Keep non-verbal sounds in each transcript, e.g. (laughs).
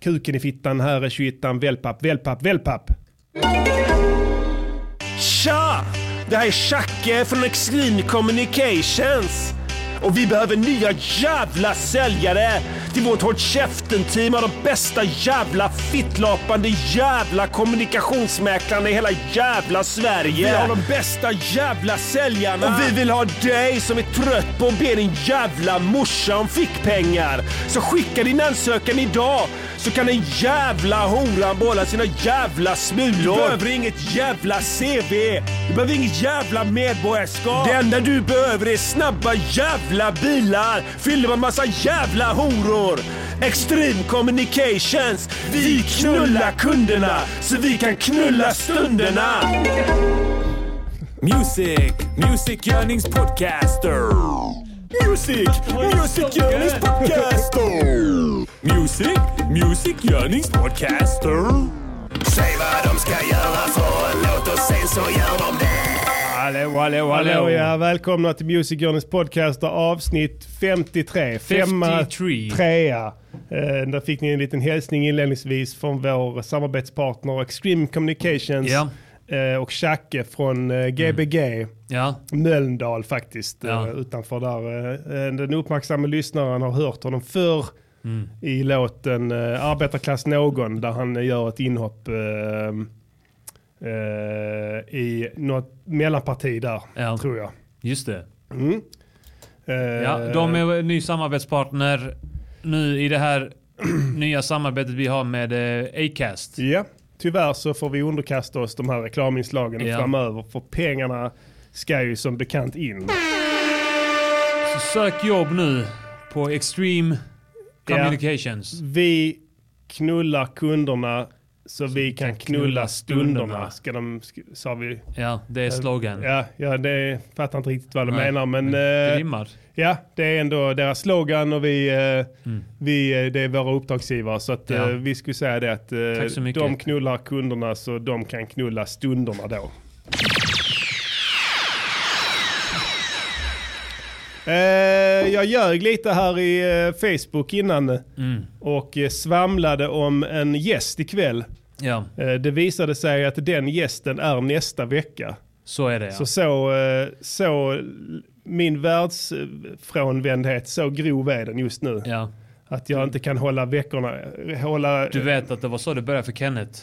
Kuken i fittan, här är 21 wellpapp, wellpapp, wellpapp. Tja! Det här är Tjacke från Extreme Communications. Och vi behöver nya jävla säljare till vårt Håll Käften-team av de bästa jävla fittlapande jävla kommunikationsmäklarna i hela jävla Sverige. Vi har de bästa jävla säljarna. Och vi vill ha dig som är trött på att be din jävla morsa om fickpengar. Så skicka din ansökan idag så kan den jävla horan behålla sina jävla smulor. Du behöver inget jävla CV. Du behöver inget jävla medborgarskap. Det enda du behöver är snabba jävla bilar fyllda med massa jävla horor. Extreme Communications. Vi knullar kunderna så vi kan knulla stunderna. Music, Music Yearnings Podcaster. Music, Music Yearnings Podcaster. Music, Music Yearnings Podcaster. Säg vad de ska göra för en låt och sen så gör de det. Hallå, hallå, hallå. Ja, välkomna till Music Journeys podcast avsnitt 53. Femma, 53. trea. Eh, där fick ni en liten hälsning inledningsvis från vår samarbetspartner Extreme Communications Ja. Eh, och Tjacke från eh, Gbg. Ja, Mölndal faktiskt, Ja. eh, utanför där. Den uppmärksamma lyssnaren har hört honom förr i låten Arbetarklass någon där han gör ett inhopp i något mellanparti där, Ja. tror jag. just det. Eh, Ja, de är ny samarbetspartner nu i det här (clears throat) nya samarbetet vi har med Acast. Ja, tyvärr så får vi underkasta oss de här reklaminslagen Ja. framöver för pengarna ska ju som bekant in. Så sök jobb nu på Extreme Communications. Vi knullar kunderna så vi kan knulla stunderna, ska de, sa vi. Ja, det är slogan. Ja, ja, det fattar inte riktigt vad de Nej, menar men, det eh, rimmar. ja, det är ändå deras slogan och vi, eh, Mm. vi eh, det är våra uppdragsgivare så att Ja. vi skulle säga det att de knullar kunderna så de kan knulla stunderna då. Jag ljög lite här i Facebook innan Mm. och svamlade om en gäst ikväll. Ja, Eh, det visade sig att den gästen är nästa vecka. så är det ja. Så så, eh, så min världsfrånvändhet, så grov är den just nu. ja. Att jag inte kan hålla veckorna, hålla... Du vet att det var så det började för Kenneth.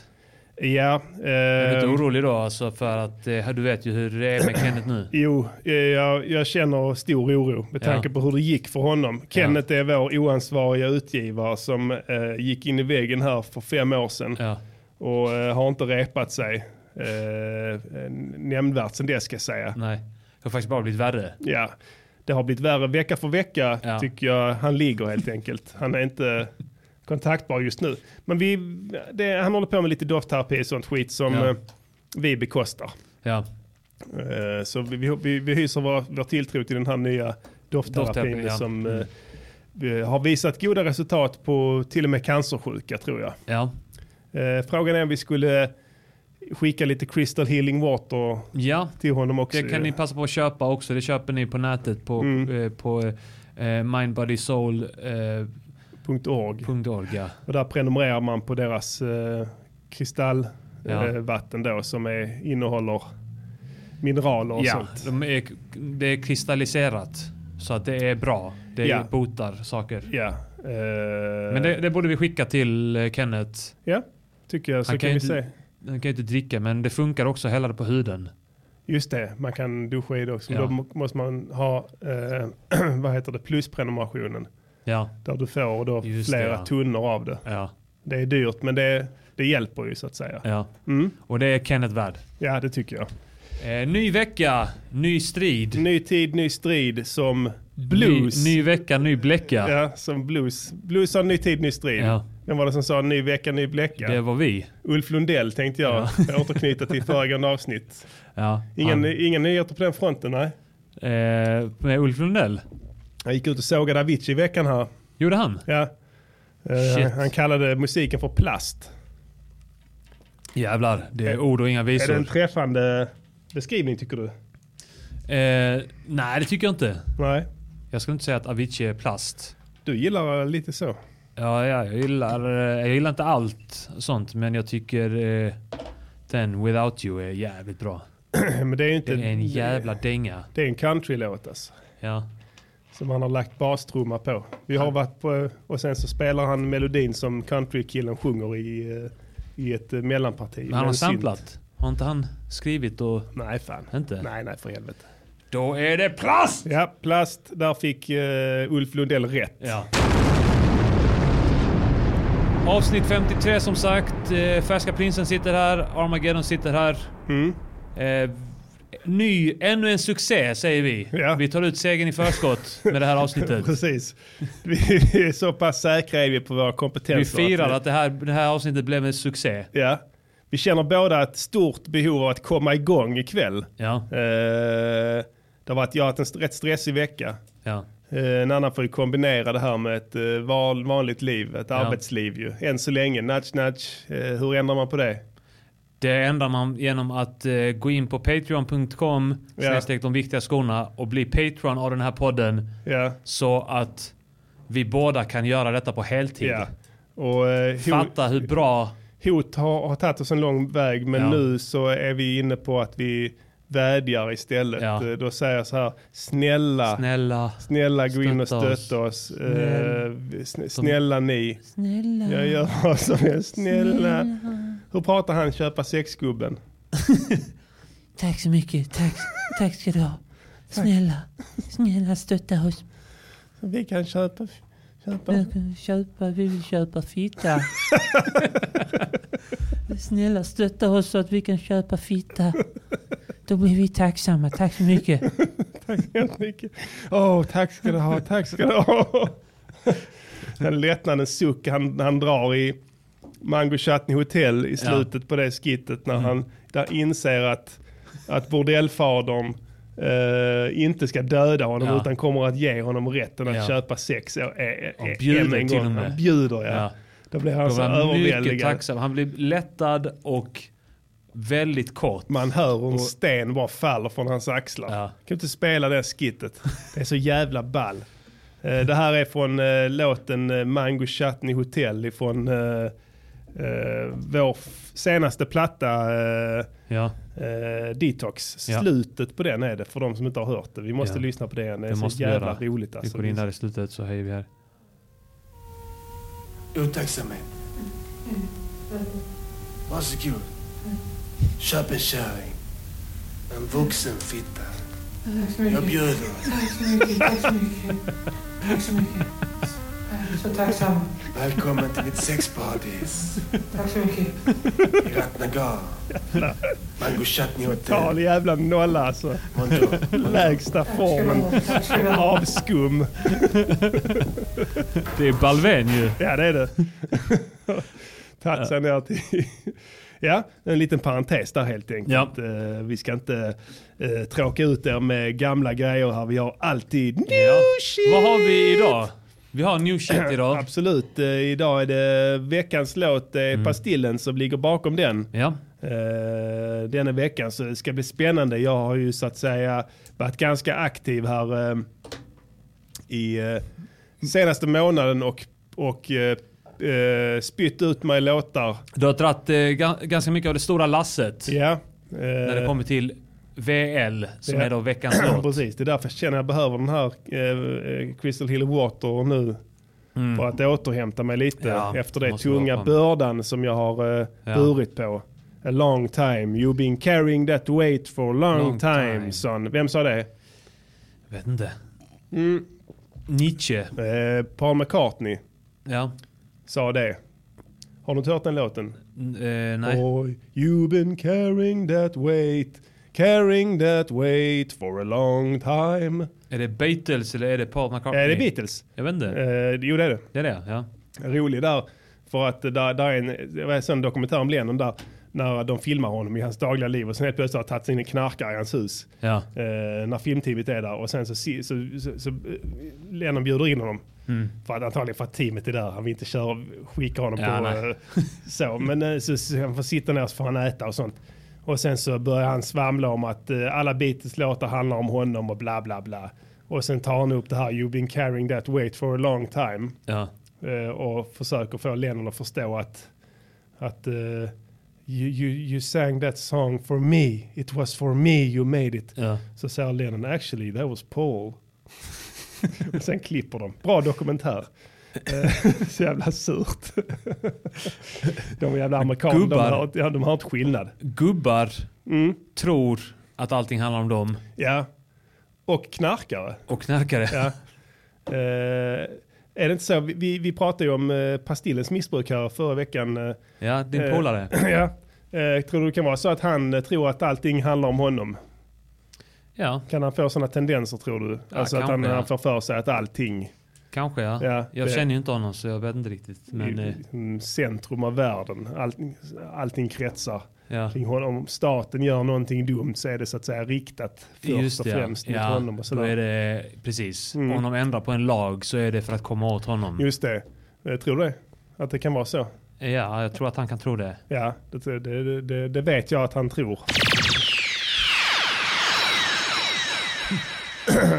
Ja. Är du inte Eh, orolig då alltså för att eh, du vet ju hur det är med Kenneth nu? (clears throat) jo, eh, jag, jag känner stor oro med Ja. tanke på hur det gick för honom. Kenneth är vår oansvariga utgivare som eh, gick in i väggen här för fem år sedan Ja, och eh, har inte repat sig eh, nämnvärt sen dess ska jag säga. nej. Det har faktiskt bara blivit värre. Ja, det har blivit värre vecka för vecka Ja. tycker jag. Han ligger helt enkelt. Han är inte kontaktbar just nu. Men vi, det, han håller på med lite doftterapi och sånt skit som Ja. eh, vi bekostar. Ja, Eh, så vi, vi, vi hyser vår, vår tilltro till den här nya doftterapin Doftterapi, ja. som Mm. eh, har visat goda resultat på till och med cancersjuka tror jag. ja. Eh, frågan är om vi skulle skicka lite crystal healing water Ja, till honom också. det kan ni passa på att köpa också. Det köper ni på nätet på, Mm. eh, på eh, mindbodysoul.org. .org. org ja. Och där prenumererar man på deras eh, kristallvatten Ja. eh, då som är, innehåller mineraler och ja sånt. de är, det är kristalliserat. Så att det är bra. Det Ja. botar saker. Ja, eh, Men det, det borde vi skicka till eh, Kenneth. ja, tycker jag. Så Han kan, kan vi se. Han kan ju inte dricka men det funkar också att hälla det på huden. Just det, man kan duscha i det också. Ja. Då må- måste man ha, eh, (clears throat) vad heter det, plusprenumerationen. Ja, Där du får då Just det, flera ja. tunnor av det. ja, Det är dyrt men det, det hjälper ju så att säga. ja. Mm. Och det är Kenneth värd. Ja, det tycker jag. Eh, ny vecka, ny strid. Ny tid, ny strid som blues. Ny, ny vecka, ny bläcka. Ja, som blues. Blues har ny tid, ny strid. Ja. Vem var det som sa ny vecka, ny bläcka? Det var vi. Ulf Lundell tänkte jag återknyta till föregående avsnitt. Ja, Ingen, han, inga nyheter på den fronten, nej. eh, med Ulf Lundell. Jag gick ut och sågade Avicii i veckan här. Gjorde han? Ja. Eh, han kallade musiken för plast. Jävlar, det är ord och inga Är det visor. en träffande beskrivning tycker du? Eh, nej, det tycker jag inte. Nej. Jag skulle inte säga att Avicii är plast. Du gillar lite så. Ja, ja, jag gillar, eh, jag gillar inte allt sånt, men jag tycker eh, den Without You är jävligt bra. (clears throat) Men det är inte... Det är en jävla dänga. Det är en countrylåt alltså. Ja. Som han har lagt bastrumma på. Vi har varit på, och sen så spelar han melodin som countrykillen sjunger i, eh, i ett eh, mellanparti. Men han har samplat. Har inte han skrivit och... Nej fan. Inte? Nej nej för helvete. Då är det plast! Ja, plast. Där fick uh, Ulf Lundell rätt. Ja. Avsnitt 53 som sagt. Eh, Färska Prinsen sitter här. Armageddon sitter här. Mm. Eh, ny, ännu en succé säger vi. Ja. Vi tar ut segern i förskott med det här (laughs) avsnittet. Precis. Vi är så pass säkra är vi på våra kompetenser. Vi firar att det här, det här avsnittet blev en succé. Ja. Vi känner båda ett stort behov av att komma igång ikväll. Ja, Eh, det har varit, jag har haft en rätt stressig vecka. ja. Eh, en annan får ju kombinera det här med ett eh, vanligt liv, ett Ja. arbetsliv ju. Än så länge, nudge nudge. Eh, hur ändrar man på det? Det ändrar man genom att gå in på patreon.com Ja. de viktiga skorna och bli patron av den här podden. Ja, Så att vi båda kan göra detta på heltid. ja. Och eh, Fatta hur bra... hot har, har tagit oss en lång väg, men Ja. nu så är vi inne på att vi vädjar istället. Ja. Eh, Då säger jag så här, snälla, Snälla. snälla gå in och Stötta oss. oss. Eh, sn- snälla ni. Snälla. Jag gör vad som helst, snälla. Hur pratar han köpa sexgubben? (laughs) Tack så mycket. Tack, tack ska du ha. Snälla, snälla stötta oss. Vi kan köpa, köpa. Vi kan köpa, vi vill köpa fitta. (laughs) Snälla stötta oss så att vi kan köpa fitta. Då blir vi tacksamma. Tack så mycket. (laughs) Tack så hemskt mycket. Åh, tack ska du ha, tack ska du ha. (laughs) Den lättnadens suck han, han drar i Mango Chutney Hotel i slutet på det skittet när han där inser att, att bordellfadern eh, inte ska döda honom Ja. utan kommer att ge honom rätten att Ja. köpa sex. Är, är, Han bjuder en till gång. och med. Han bjuder ja. Ja. Då blir han Då så överväldigad. tacksam. Han blev lättad och väldigt kort. Man hör hur en Och- sten bara faller från hans axlar. Ja. Kan inte spela det skittet. Det är så jävla ball. Eh, Det här är från eh, låten eh, Mango Chutney Hotel ifrån eh, vår senaste platta eh, Ja, eh, Detox. Ja. Slutet på den är det för de som inte har hört det. Vi måste Ja. lyssna på det igen. Det är Det så måste vi jävla göra. roligt vi alltså. går in där i slutet så höjer vi här. Otacksamhet. Varsågod. Köp en kärring. En vuxen fitta. Jag bjuder. Tack så mycket. Tack så mycket. Tack så mycket. Jag är så tacksam. Välkommen till mitt sexparadis Tack så mycket. i Ratnagar. Mango Chutney Total Hotel. jävla nolla alltså. Lägsta formen Tack av skum. Det är Balven ju. Ja det är det. (laughs) Tagit sig ner till... Ja, en liten parentes där helt enkelt. Eh, vi ska inte uh, tråka ut er med gamla grejer här. Vi har alltid new Ja. shit! Vad har vi idag? Vi har new shit (clears throat) idag. Absolut. Eh, idag är det veckans låt, det Mm. Pastillen som ligger bakom den. Ja, Uh, denna veckan så det ska bli spännande. Jag har ju så att säga varit ganska aktiv här i uh, senaste månaden och, och uh, spytt ut mig låtar. du har dragit eh, ga- ganska mycket av det stora lasset Ja. när det kommer till VL som Ja. är då veckans (clears throat) låt. Precis, det är därför jag känner att jag behöver den här eh, eh, Crystal Hill Water nu. Mm. För att återhämta mig lite Ja, efter det tunga bördan som jag har uh, Ja. burit på. A long time, you've been carrying that weight for a long, Long time, time. son. Vem sa det? Vet inte. Mm. Nietzsche. Eh, Paul McCartney Ja. Sa det. Har du inte hört den låten? Eh, nej. Boy, you've been carrying that weight, carrying that weight for a long time. Är det Beatles eller är det Paul McCartney? Är det Beatles? Jag vet inte. Eh, jo det är det. Det är det ja. rolig där. För att där, där är en, det var en sån dokumentär om Lennon där. När de filmar honom i hans dagliga liv och sen helt plötsligt har tagit sig in en knarkare i hans hus. Ja. Eh, när filmteamet är där och sen så, si- så, så, så eh, Lennon bjuder in honom. Mm. För att antagligen för att teamet är där. Han vill inte köra, skicka honom Ja, på eh, så. Men eh, så, så han får sitta ner så får han äta och sånt. Och sen så börjar han svamla om att eh, alla Beatles låtar handlar om honom och bla bla bla. Och sen tar han upp det här You've been carrying that weight for a long time. Ja. Eh, och försöker få Lennon att förstå att, att you, you, you sang that song for me. It was for me you made it. Ja. Så säger Lennon actually that was Paul. Och (laughs) Sen klipper de. Bra dokumentär. Eh, (laughs) Så jävla surt. (laughs) De jävla amerikaner, de Gubbar. har, ja, de har inte skillnad. Gubbar Mm. tror att allting handlar om dem. Ja. Och knarkare. Och knarkare. Ja. Eh, är det inte så? Vi- Vi, pratade ju om eh, Pastillens missbruk här förra veckan. eh, Ja, din Eh, polare. (clears throat) ja. Eh, tror du det kan vara så att han eh, tror att allting handlar om honom? Ja, Kan han få sådana tendenser tror du? Ja, alltså att han, ja. han får för sig att allting kanske ja. Ja, jag det- känner ju inte honom så jag vet inte riktigt. Men i eh, centrum av världen, all, allting kretsar ja. kring honom. Om staten gör någonting dumt så är det så att säga riktat först Just och främst mot ja. honom. Och Då sådär. är det, precis. Mm. Om de ändrar på en lag så är det för att komma åt honom. Just det. Eh, tror du det? Att det kan vara så? Ja, jag tror att han kan tro det. Ja, det, det, det, det vet jag att han tror. (clears throat)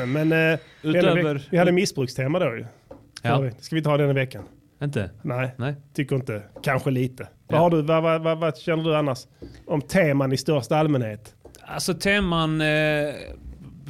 Men eh, vi, hade, Utöver- vi hade missbrukstema då ju. Ja. Ska vi ta den i veckan? Inte? Nej, Nej. tycker inte. Kanske lite. Vad, har du, vad, vad, vad, vad känner du annars om teman i största allmänhet? Alltså teman eh,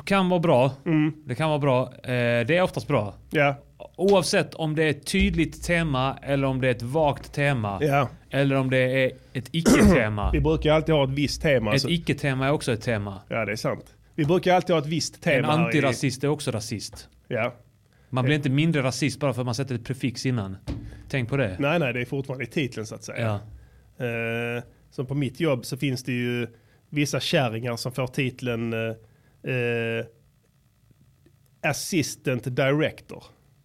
kan vara bra. Mm. Det kan vara bra. Eh, det är oftast bra. Ja, Oavsett om det är ett tydligt tema eller om det är ett vagt tema. ja. Eller om det är ett icke-tema. (clears throat) Vi brukar alltid ha ett visst tema. Ett Alltså. icke-tema är också ett tema. Ja, det är sant. Vi brukar alltid ha ett visst En tema. i- antirasist är också rasist. Ja. Man blir inte mindre rasist bara för att man sätter ett prefix innan. Tänk på det. Nej, nej, det är fortfarande i titeln så att säga. Ja. Eh, som på mitt jobb så finns det ju vissa kärringar som får titeln eh, eh, Assistant Director.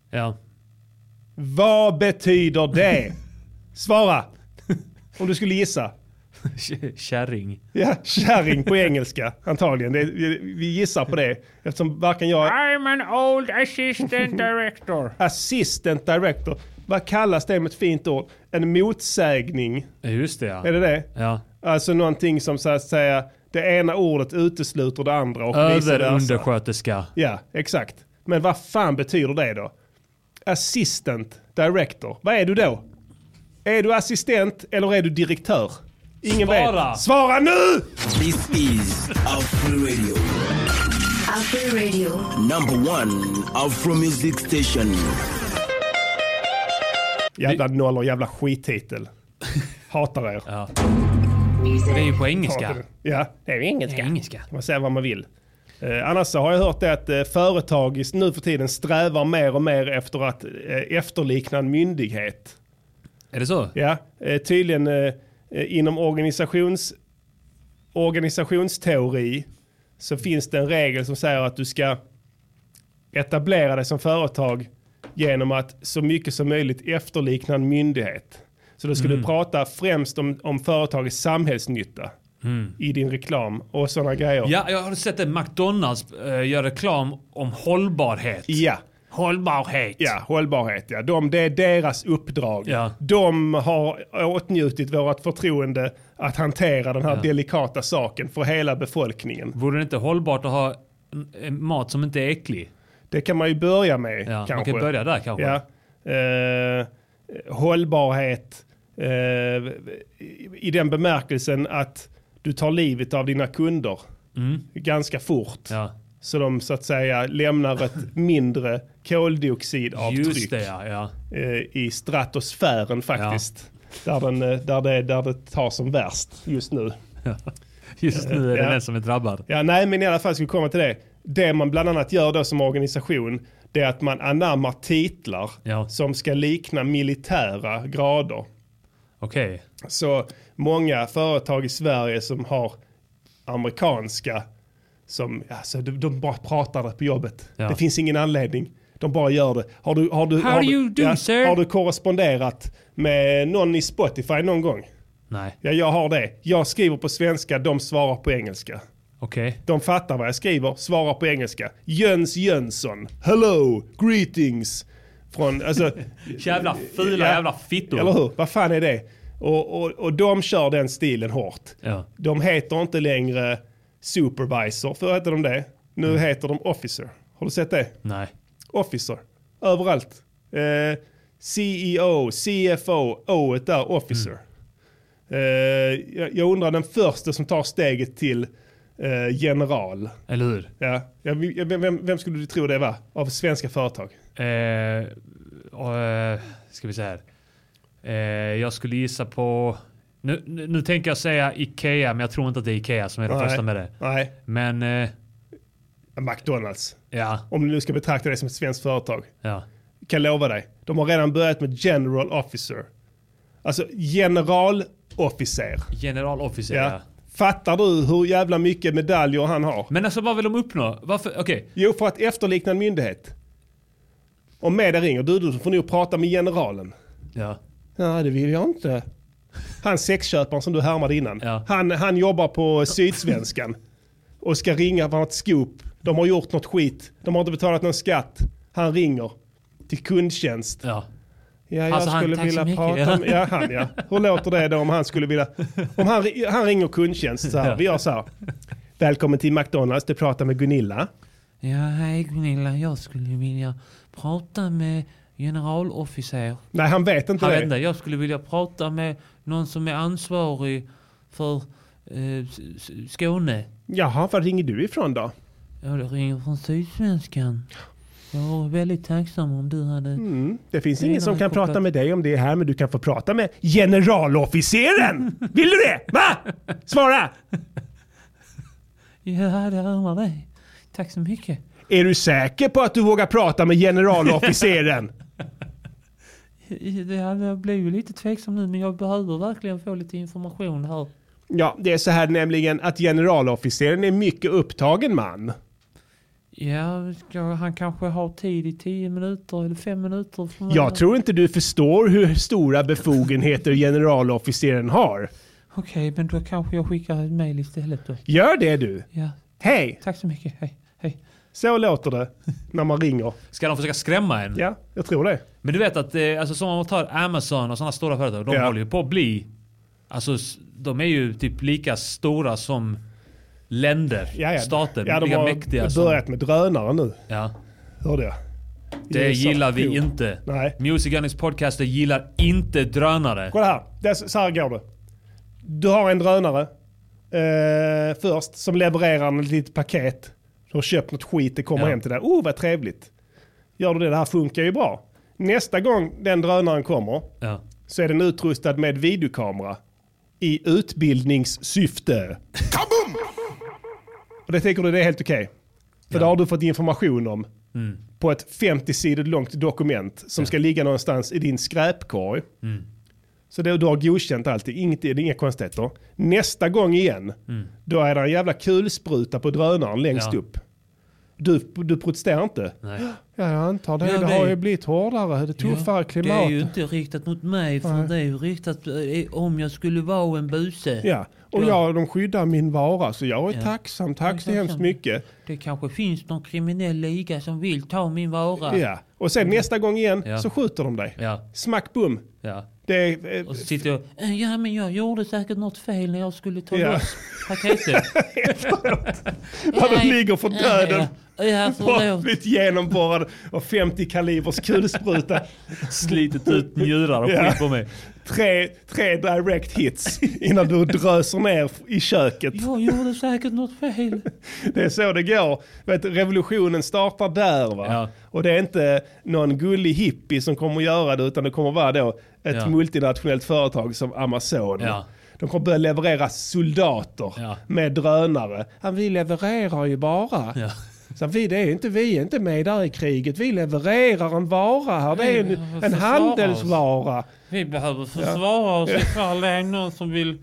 Ja. Vad betyder det? Svara! Om du skulle gissa. (laughs) Kärring. Ja, kärring på engelska antagligen. Det, vi, vi gissar på det eftersom varken jag... I'm an old assistant director. (laughs) Assistant Director. Vad kallas det med ett fint ord? En motsägning. Just det ja. Är det det? ja. Alltså någonting som så att säga det ena ordet utesluter det andra och. Överundersköterska. Ja, exakt. Men vad fan betyder det då? Assistant director. Vad är du då? Är du assistent eller är du direktör? Ingen Svara! vet. Svara nu! This is Afro Radio, Afro Radio. number one Afro music station. Jävla nollor, jävla skittitel. Hatar er. Ja. Det är ju på engelska. Ja, det är ju engelska. Engelska. man säga vad man vill. Eh, annars så har jag hört det att eh, företag nu för tiden strävar mer och mer efter att eh, efterlikna en myndighet. Är det så? Ja, eh, tydligen eh, inom organisations, organisationsteori så finns det en regel som säger att du ska etablera dig som företag genom att så mycket som möjligt efterlikna en myndighet. Så då ska du prata främst om, om företagets samhällsnytta i din reklam och sådana grejer. Ja, jag har sett det. McDonalds äh, gör reklam om hållbarhet. Ja. Hållbarhet. Ja, hållbarhet. Ja. De, det är deras uppdrag. Ja. De har åtnjutit vårt förtroende att hantera den här Ja. delikata saken för hela befolkningen. Vore det inte hållbart att ha mat som inte är äcklig? Det kan man ju börja med Ja, man kanske. kan börja där kanske. Ja. Eh, hållbarhet eh, i den bemärkelsen att du tar livet av dina kunder ganska fort. Mm. Ja. Så de så att säga lämnar ett mindre koldioxidavtryck. Det ja. ja. eh, i stratosfären faktiskt. Där, den, eh, där, det, där det tar som värst just nu. (laughs) Just nu är det Ja. den som är drabbad. Ja, nej, men i alla fall ska vi komma till det. Det man bland annat gör då som organisation, det är att man anammar titlar Ja. som ska likna militära grader. Okej. Så många företag i Sverige som har amerikanska, som, alltså, de, de bara pratar det på jobbet. Ja. Det finns ingen anledning. De bara gör det. Har du, har du, How har du, do, sir? Har du korresponderat med någon i Spotify någon gång? Nej. Ja, jag har det. Jag skriver på svenska, de svarar på engelska. Okej. De fattar vad jag skriver, svarar på engelska. Jöns Jönsson, hello, greetings. Från, alltså, (laughs) Jävla fula Ja. jävla fittor. eller hur? Vad fan är det? Och, och, och de kör den stilen hårt. Ja. De heter inte längre supervisor, för heter de det. Nu Mm. heter de officer. Har du sett det? Nej. Officer. Överallt. Eh, CEO, CFO, O där, officer. Eh, jag, jag undrar den första som tar steget till eh, general. Eller hur? Ja. Ja, vem, vem skulle du tro det var av svenska företag? Eh, och, eh, ska vi säga här. Eh, jag skulle gissa på... Nu, nu, nu tänker jag säga Ikea, men jag tror inte att det är Ikea som är det Nej. första med det. Nej, Men eh, McDonalds. ja, Om du nu ska betrakta det som ett svenskt företag. ja. Kan lova dig. De har redan börjat med general officer. Alltså generalofficer. Generalofficer, Ja. ja. Fattar du hur jävla mycket medaljer han har? Men alltså vad vill de uppnå? Varför? Okej. Jo, för att efterlikna en myndighet. Om media ringer, du, du får nog prata med generalen. Ja. Ja, det vill jag inte. Han sexköparen som du härmade innan. Ja. Han, han jobbar på Sydsvenskan. Och ska ringa för något scoop. De har gjort något skit. De har inte betalat någon skatt. Han ringer till kundtjänst. Ja. Ja, jag Alltså, han- skulle så vilja mycket. prata med... Ja, han ja. Hur låter det då om han skulle vilja... Om han, han ringer kundtjänst så här. Ja. Vi gör så här. Välkommen till McDonalds. Du pratar med Gunilla. Ja, hej Gunilla. Jag skulle vilja prata med generalofficer. Nej, han vet inte Han det. vet inte, jag skulle vilja prata med någon som är ansvarig för eh, Skåne. Jaha, var ringer du ifrån då? Ja, det ringer från Sydsvenskan. Jag vore väldigt tacksam om du hade... Mm. Det finns ingen som kan kopplat- prata med dig om det här, men du kan få prata med generalofficeren! (laughs) Vill du det? Va? Svara! (laughs) Ja, det rör dig. Tack så mycket. Är du säker på att du vågar prata med generalofficeren? (laughs) Det, jag blir ju lite tveksam nu, men jag behöver verkligen få lite information här. Ja, det är så här nämligen att generalofficeren är mycket upptagen man. Ja, han kanske ha tid i tio minuter eller fem minuter? Jag tror inte du förstår hur stora befogenheter generalofficeren har. Okej, men då kanske jag skickar ett mejl istället då. Gör det du. Ja, Hej! tack så mycket. Hej, hej. Så låter det när man ringer. Ska de försöka skrämma en? Ja, jag tror det. Men du vet att, eh, alltså som om man tar Amazon och sådana stora företag, de Ja. håller ju på att bli, alltså de är ju typ lika stora som länder, Ja, ja. stater, ja, de lika har mäktiga som... börjat med drönare nu, Ja. hörde jag. Det USA. gillar vi Jo. inte. Nej. Music Gunnings podcaster gillar inte drönare. Kolla här, det är så här går det. Du har en drönare eh, först som levererar ett litet paket. Du har köpt något skit, det kommer Ja. hem till dig. Oh, vad trevligt. Gör du det, det här funkar ju bra. Nästa gång den drönaren kommer Ja. så är den utrustad med videokamera i utbildningssyfte. Och det tänker du det är helt okej? För det har du fått information om på ett 50-sidigt långt dokument som ska ligga någonstans i din skräpkorg. Så det, du har godkänt allt, det är, inget, det är inga konstigheter. Nästa gång igen, då är det en jävla kulspruta på drönaren längst Ja. upp. Du, du protesterar inte? Nej. Ja, jag antar det. Ja, det det- har ju blivit hårdare, det tuffare Ja, klimat. Det är ju inte riktat mot mig, för Nej. det är ju riktat eh, om jag skulle vara en buse. Ja, och Ja. ja, de skyddar min vara så jag är Ja. tacksam. Tack så hemskt mycket. Det kanske finns någon kriminell liga som vill ta min vara. Ja. Och sen nästa gång igen så skjuter de dig. Ja. Smack bum. Ja. Det eh, Och så sitter jag... Eh, Ja, men jag gjorde säkert något fel när jag skulle ta Ja. loss paketet. (laughs) när de Ja, ligger för döden. Ja, blivit genomborrad av 50 kalibers kulspruta. Slitit ut njurar och skit på mig. Tre, tre direct hits innan du dröser ner i köket. Jag gjorde säkert något fel. Det är så det går. Vet, revolutionen startar där va. Ja. Och det är inte någon gullig hippie som kommer att göra det utan det kommer vara då ett Ja. multinationellt företag som Amazon. Ja. De kommer börja leverera soldater Ja. med drönare. Ja, vi levererar ju bara. Ja. Så vi, det är inte, vi är inte med där i kriget. Vi levererar en vara här. Det är en, en handelsvara. Vi behöver försvara oss ifall det är någon som vill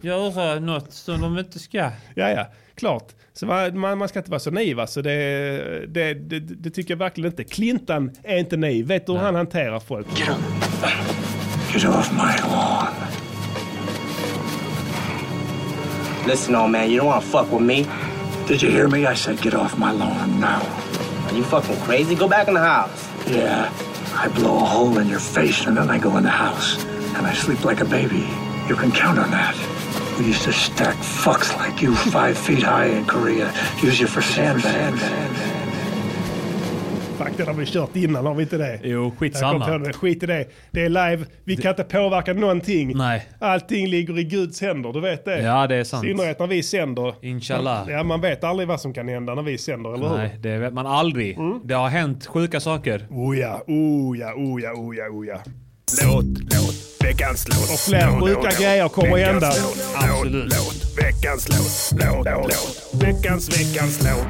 göra något som de inte ska. Ja, ja, klart. Så man, man ska inte vara så naiv alltså. det, det, det, det tycker jag verkligen inte. Clinton är inte naiv. Vet du hur han hanterar folk? Get off my lawn. Listen, old man, you don't want to fuck with me. Did you hear me? I said get off my lawn now. Are you fucking crazy? Go back in the house. Yeah, I blow a hole in your face and then I go in the house. And I sleep like a baby. You can count on that. We used to stack fucks like you five feet high in Korea. Use you for sandbags. Fuck, den har vi kört innan, har vi inte det? Jo, skitsamma. det. Skit i det. Det är live, vi kan inte påverka någonting. Nej. Allting ligger i Guds händer, du vet det. Ja, det är sant. synnerhet när vi sänder. Inshallah. Ja, man vet aldrig vad som kan hända när vi sänder, eller hur? Nej, det vet man aldrig. Det har hänt sjuka saker. Oh ja, oh ja, oh ja, oh ja, oh ja. Låt, låt, veckans låt. Och fler Låt, sjuka låt, grejer kommer veckans hända. låt, Absolut. Låt, veckans låt. Låt, låt. Veckans, veckans låt.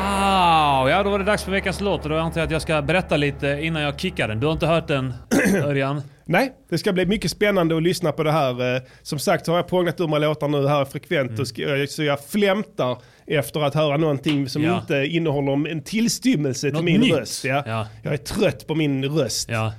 Wow, ja då var det dags för veckans låt och då antar jag att jag ska berätta lite innan jag kickar den. Du har inte hört den, (clears throat) Örjan? Nej, det ska bli mycket spännande att lyssna på det här. Eh, Som sagt så har jag prånglat ur mig låtar nu här frekvent Mm. så jag flämtar efter att höra någonting som Ja. inte innehåller en tillstymmelse till Något min nytt. röst. Ja. Ja. Jag är trött på min röst. Ja.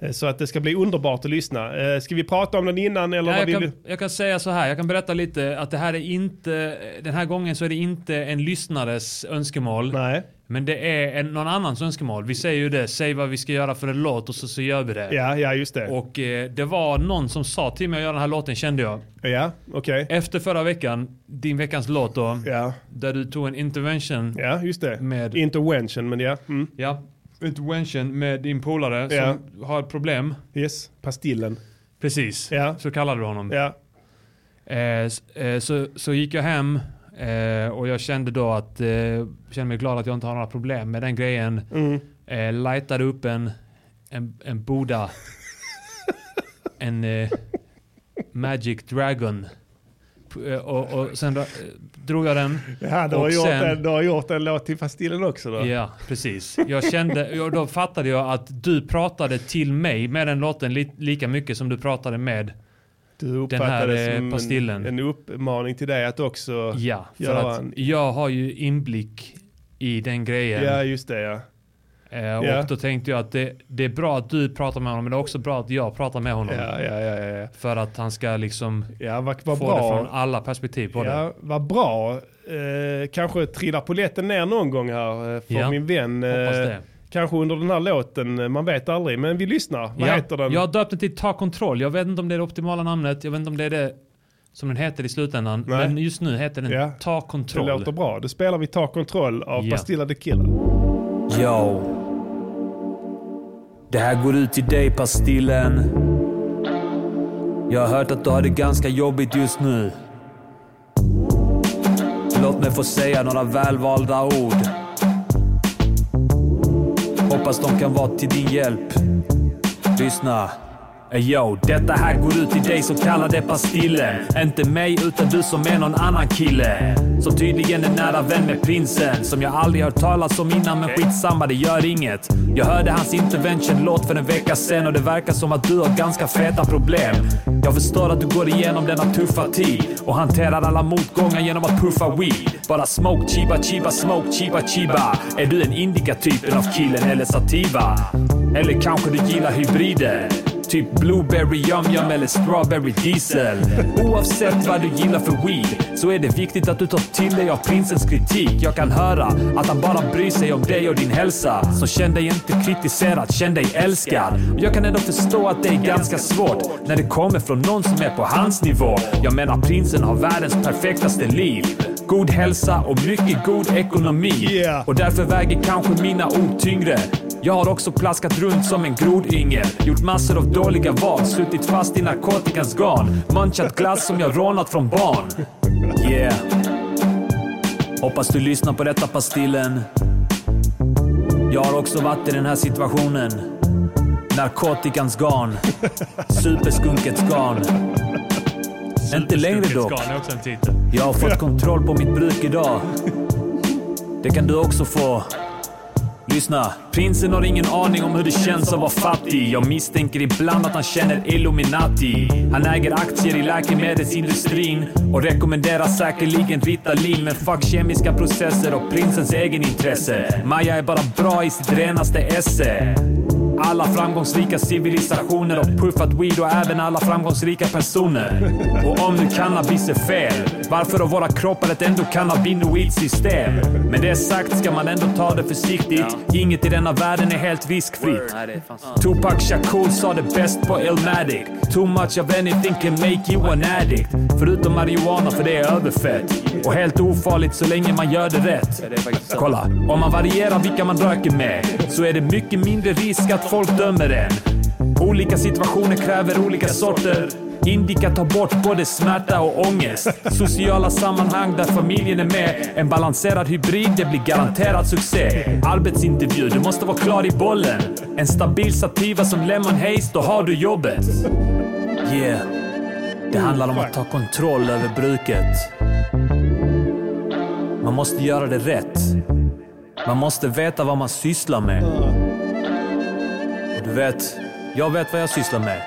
Eh, Så att det ska bli underbart att lyssna. Eh, Ska vi prata om den innan eller Ja, vad jag, vi kan, vill? jag kan säga så här, jag kan berätta lite att det här är inte, den här gången så är det inte en lyssnares önskemål. Nej. Men det är en, någon annans önskemål. Vi säger ju det, säg vad vi ska göra för en låt och så, så gör vi det. Ja, ja just det. Och eh, det var någon som sa till mig att göra den här låten kände jag. Ja, okej. Efter förra veckan, din veckans låt då, Ja. där du tog en intervention. ja, just det. Med- Intervention, men ja. Mm. Ja, intervention med din polare Ja. som har ett problem. Yes, pastillen. Precis, Ja. så kallade du honom. Ja, Eh, s- eh, så, så gick jag hem eh, och jag kände då att, eh, kände mig glad att jag inte har några problem med den grejen. mm. Eh, lightade upp en, en, en Boda. (laughs) en eh, Magic Dragon. Eh, Och, och sen eh, drog jag den. ja du, har gjort sen- en, du har gjort en låt till pastillen också då? Ja, precis. Jag kände, då fattade jag att du pratade till mig med den låten li, lika mycket som du pratade med. Du Den uppfattade här, det eh, som pastillen. En, en uppmaning till dig att också... Ja, för att en- jag har ju inblick i den grejen. Ja, just det ja. Eh, Ja. Och då tänkte jag att det, det är bra att du pratar med honom, men det är också bra att jag pratar med honom. Ja, ja. För att han ska liksom ja vad, vad få det från bra. alla perspektiv på det. Vad bra. Eh, kanske trillar polletten ner någon gång här eh, för min vän. Eh, det. Kanske under den här låten, eh, man vet aldrig. Men vi lyssnar. Vad heter den? Jag har döpt den till Ta kontroll. Jag vet inte om det är det optimala namnet. Jag vet inte om det är det som den heter i slutändan. Nej. Men just nu heter den. Ta det kontroll. låter bra. Då spelar vi Ta kontroll av. Pastilla the Killer. Yo. Det här går ut till dig Pastillen. Jag har hört att du har det ganska jobbigt just nu. Låt mig få säga några välvalda ord. Hoppas de kan vara till din hjälp. Lyssna. Ey, Yo, detta här går ut till dig som kallar det pastillen. Inte mig utan du som är någon annan kille. Som tydligen är nära vän med prinsen. Som jag aldrig hört talas om innan men skitsamma det gör inget. Jag hörde hans intervention-låt för en vecka sen och det verkar som att du har ganska feta problem. Jag förstår att du går igenom denna tuffa tid och hanterar alla motgångar genom att puffa weed. Bara smoke, chiba, chiba, smoke, chiba, chiba. Är du en indica-typen av killen eller sativa? Eller kanske du gillar hybrider? Typ blueberry yum yum eller strawberry diesel. Oavsett vad du gillar för weed så är det viktigt att du tar till dig av prinsens kritik. Jag kan höra att han bara bryr sig om dig och din hälsa. Så känn dig inte kritiserad, känn dig älskad. Och Jag kan ändå förstå att det är ganska svårt när det kommer från någon som är på hans nivå. Jag menar prinsen har världens perfektaste liv. God hälsa och mycket god ekonomi. Yeah. Och därför väger kanske mina ord tyngre. Jag har också plaskat runt som en grodyngel. Gjort massor av dåliga val, suttit fast i narkotikans garn. Munchat glass som jag rånat från barn. Yeah. Hoppas du lyssnar på detta Pastillen. Jag har också varit i den här situationen. Narkotikans garn. Superskunkets garn. Inte längre dock. Jag har fått (laughs) kontroll på mitt bruk idag. Det kan du också få. Lyssna. Prinsen har ingen aning om hur det känns att vara fattig. Jag misstänker ibland att han känner Illuminati. Han äger aktier i läkemedelsindustrin och rekommenderar säkerligen Ritalin. Men fuck kemiska processer och prinsens egen intresse. Maja är bara bra i sitt renaste esse alla framgångsrika civilisationer och puffat weed och även alla framgångsrika personer. Och om nu cannabis är fel, varför har våra kroppar ett endokannabinoidsystem? Med det sagt ska man ändå ta det försiktigt. Inget i denna världen är helt riskfritt. Tupac Shakur sa det bäst på Illmatic. Too much of anything can make you an addict. Förutom marijuana för det är överfett. Och helt ofarligt så länge man gör det rätt. Kolla, om man varierar vilka man röker med så är det mycket mindre risk att folk dömer en. Olika situationer kräver olika sorter. Indica tar bort både smärta och ångest. Sociala sammanhang där familjen är med. En balanserad hybrid, det blir garanterad succé. Arbetsintervju, du måste vara klar i bollen. En stabil sativa som Lemon Haze, då har du jobbet. Yeah. Det handlar om att ta kontroll över bruket. Man måste göra det rätt. Man måste veta vad man sysslar med. Vet, jag vet vad jag sysslar med.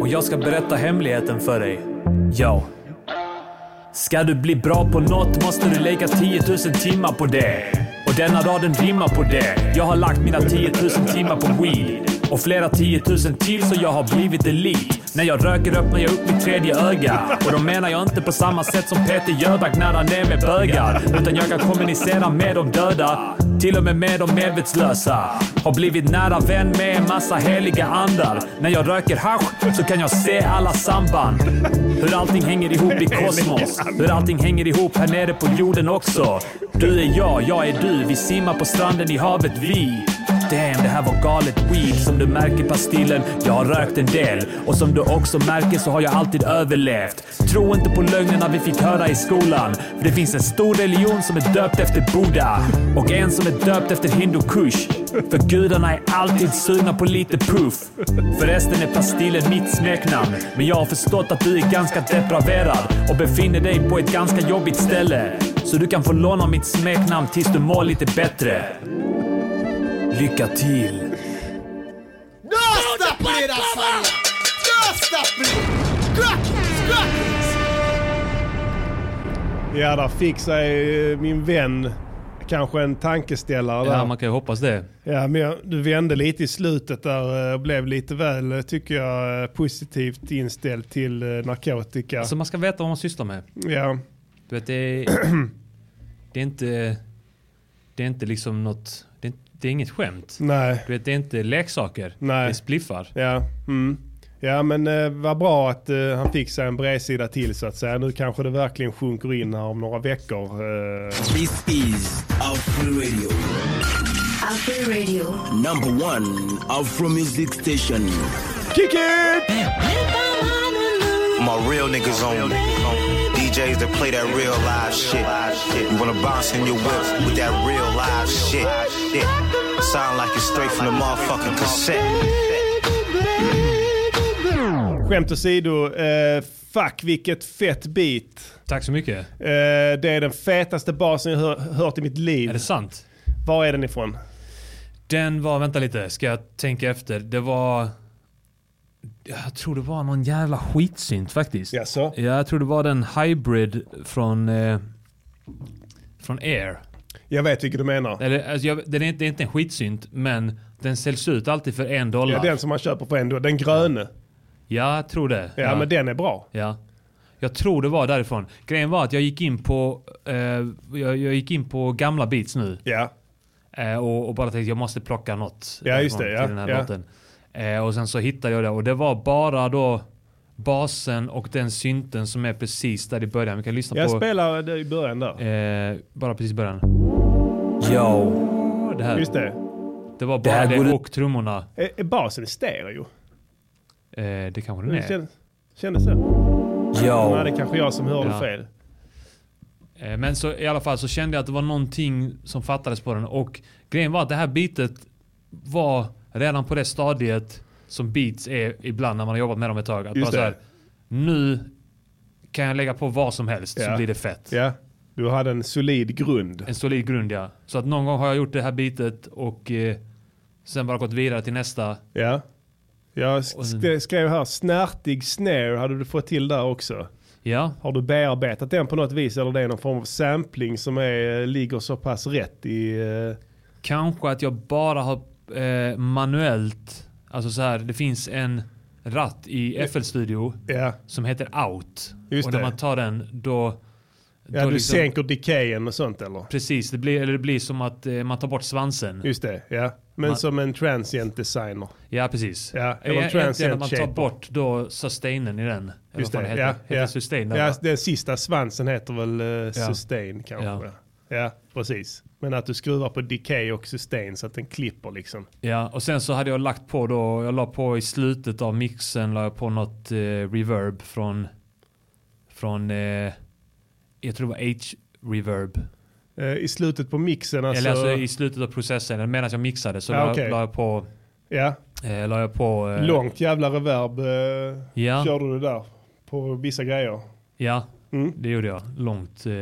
Och jag ska berätta hemligheten för dig. Ja. Ska du bli bra på något måste du lägga 10 000 timmar på det. Och denna raden rimmar på det. Jag har lagt mina 10 000 timmar på weed. Och flera tiotusen till så jag har blivit elit. När jag röker öppnar jag upp mitt tredje öga. Och då menar jag inte på samma sätt som Peter Jöback när han är med bögar. Utan jag kan kommunicera med de döda. Till och med med de medvetslösa. Har blivit nära vän med en massa heliga andar. När jag röker hasch så kan jag se alla samband. Hur allting hänger ihop i kosmos. Hur allting hänger ihop här nere på jorden också. Du är jag, jag är du. Vi simmar på stranden i havet vi. Damn, det här var galet weed. Som du märker pastillen, jag har rökt en del. Och som du också märker så har jag alltid överlevt. Tro inte på lögnerna vi fick höra i skolan. För det finns en stor religion som är döpt efter Buddha. Och en som är döpt efter Hindu Kush. För gudarna är alltid sugna på lite puff. Förresten är pastillen mitt smeknamn. Men jag har förstått att du är ganska depraverad och befinner dig på ett ganska jobbigt ställe. Så du kan få låna mitt smeknamn tills du mår lite bättre. Lycka till! Crack it! Crack it! Ja, där fick sig eh, min vän kanske en tankeställare Ja, där. man kan ju hoppas det. Ja, men jag, du vände lite i slutet där eh, och blev lite väl, eh, tycker jag, positivt inställd till narkotika. Alltså man ska veta vad man sysslar med. Ja, Du vet, det är, (clears throat) det är inte... Det är inte liksom något... Det är, inget skämt. nej, Du vet, det är inte leksaker. Nej. Det är spliffar. ja. Mm. Ja men eh, vad bra att eh, han fick sig en bredsida till så att säga. Nu kanske det verkligen sjunker in här om några veckor. Eh, This is Afro Radio, Afro Radio. number one Afro music station. kick it! My real niggas on DJs that play that real live shit. You wanna bounce in your whip with that real live shit. Sound like it's straight from the motherfucking cassette. Skämt åsido, eh, fuck vilket fett beat. Tack så mycket. Eh, det är den fetaste basen jag hör, hört i mitt liv. Är det sant? Var är den ifrån? Den var, vänta lite, ska jag tänka efter. Det var... Jag tror det var någon jävla skitsynt faktiskt. Jaså? Ja, jag tror det var den Hybrid från... Eh, från Air. Jag vet vilken du menar. Eller, alltså, jag, den är inte, det är inte en skitsynt, men den säljs ut alltid för en dollar. Ja, den som man köper för ändå. Den gröne. Ja, jag tror det. Ja, men den är bra. Ja. Jag tror det var därifrån. Grejen var att jag gick in på, eh, jag, jag gick in på gamla beats nu. Ja. Eh, och, och bara tänkte jag måste plocka något Ja, just det, ja, till den här ja. låten. Eh, och sen så hittade jag det och det var bara då basen och den synten som är precis där i början. Vi kan lyssna Jag på spelar det i början där. eh, bara precis i början. Yo! Det här. Just det. Det var Det bara det, ut- och trummorna. Är, är basen i stereo? Eh, det kanske den Det är. kändes, kändes så. Yo! Nej, det är kanske jag som hörde Ja. fel. Eh, Men så i alla fall så kände jag att det var någonting som fattades på den och grejen var att det här beatet var redan på det stadiet som beats är ibland när man har jobbat med dem ett tag. Att Just bara så här, nu kan jag lägga på vad som helst så Ja. blir det fett. Ja. Du hade en solid grund. En solid grund ja. Så att någon gång har jag gjort det här beatet och eh, sen bara gått vidare till nästa. Ja. Jag sen- sk- skrev här, snärtig snare hade du fått till där också. Ja, Har du bearbetat den på något vis eller det är någon form av sampling som är, ligger så pass rätt i... eh, kanske att jag bara har eh, manuellt. Alltså så här, det finns en ratt i FL Studio Ja. som heter Out. Just och när det. man tar den då... Ja, du liksom- sänker decayen och sånt eller? Precis, det blir, eller det blir som att eh, man tar bort svansen. Just det, ja. Men Man- som en transient designer. Ja, precis. Ja, eller Eller Egentligen transient att man tar shaper. bort då sustainen i den. Just vad det, fan ja. heter. Heter ja. sustain ja, den sista svansen heter väl uh, sustain kanske. Ja. Ja. precis. Men att du skruvar på decay och sustain så att den klipper liksom. Ja, och sen så hade jag lagt på då, jag la på i slutet av mixen, la jag på något eh, reverb från, från, eh, jag tror det var H-reverb. Eh, I slutet på mixen alltså. Eller alltså i slutet av processen, medan jag mixade så Ja, la, okej. la jag på, Ja, eh, la jag på, eh, långt jävla reverb eh, Ja. körde du där på vissa grejer. Ja, Mm. det gjorde jag. Långt eh,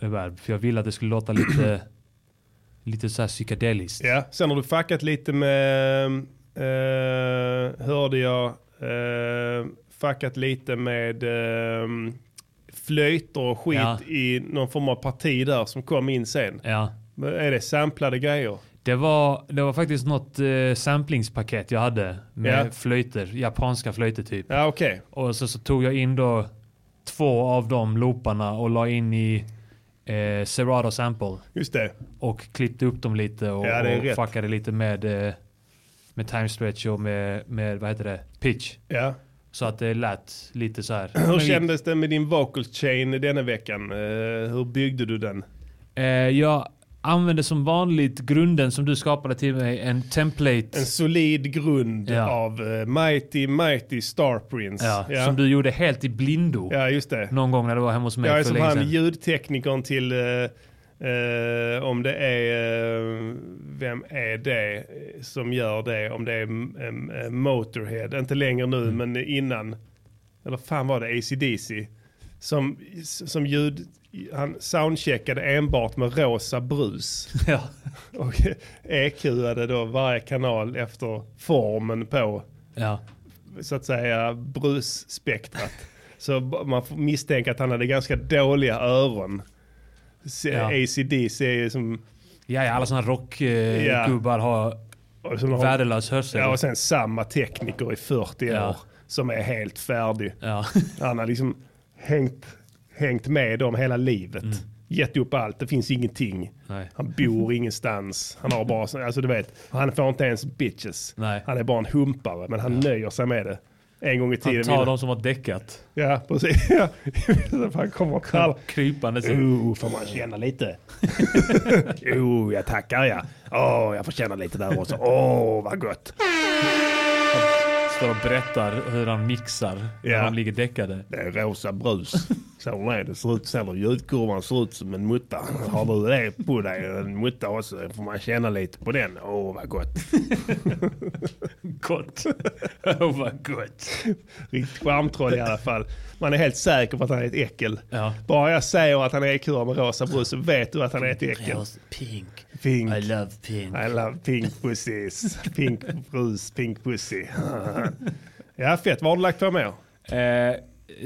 reverb. För jag ville att det skulle låta lite, (clears throat) lite så här psykedeliskt. Ja, sen har du fuckat lite med, eh, hörde jag, eh, fuckat lite med eh, flöjter och skit Ja. i någon form av parti där som kom in sen. Ja. Är det samplade grejer? Det var, det var faktiskt något eh, samplingspaket jag hade med Ja. flöjter, japanska flöjter typ. Ja, okej. Och så, så tog jag in då två av de looparna och la in i eh, Serato sample. Just det. Och klippte upp dem lite och, Ja, det och fuckade lite med, eh, med time stretch och med, med, vad heter det, pitch. Ja. Så att det lät lite så här. Hur Men vi- kändes det med din vocal chain denna veckan? Eh, hur byggde du den? Eh, jag använde som vanligt grunden som du skapade till mig, en template. En solid grund Ja. av eh, Mighty Mighty Star Prince. Ja, Som du gjorde helt i blindo. Ja, just det. Någon gång när du var hemma hos mig Jag är som han sedan. ljudteknikern till, eh, eh, om det är, vem är det som gör det? Om det är eh, Motorhead, inte längre nu Mm. men innan, eller fan var det ACDC? Som, som ljud, han soundcheckade enbart med rosa brus. (laughs) Ja. Och EQade då varje kanal efter formen på Ja. så att säga brusspektrat. Så man får misstänka att han hade ganska dåliga öron. Ja. ACDC är ju som... Ja, ja, alla sådana rockgubbar eh, har värdelös hörsel. Ja, och sen samma tekniker i 40 Ja. år som är helt färdig. Han har liksom hängt, hängt med dem hela livet. Mm. Gett upp allt, det finns ingenting. Nej. Han bor ingenstans. Han har bara, så- alltså du vet, han får inte ens bitches. Nej. Han är bara en humpare, men han nöjer sig med det. En gång i tiden. Han tar ville- de som har däckat. Ja, precis. (laughs) Ja. Han kommer och kallar. Krypande. Oh, får man känna lite? Jo, (laughs) jag tackar ja. Åh, jag får känna lite där också. Åh, vad gott. Står och berättar hur han mixar när Ja. de ligger däckade. Det är rosa brus. Så är det. Ser ut, ser ljudkurvan ser ut som en mutta. Har du det på dig, en mutta också, får man känna lite på den. Åh, vad gott. Gott. oh, vad gott. Riktigt charmtroll i alla fall. Man är helt säker på att han är ett äckel. Ja. Bara jag säger att han är EQar med rosa brus så vet du att han är ett äckel. Pink. Pink. I love pink. I love pink pussies. Pink brus, pink pussy. (laughs) ja, fett. Vad har du lagt på mer? Eh,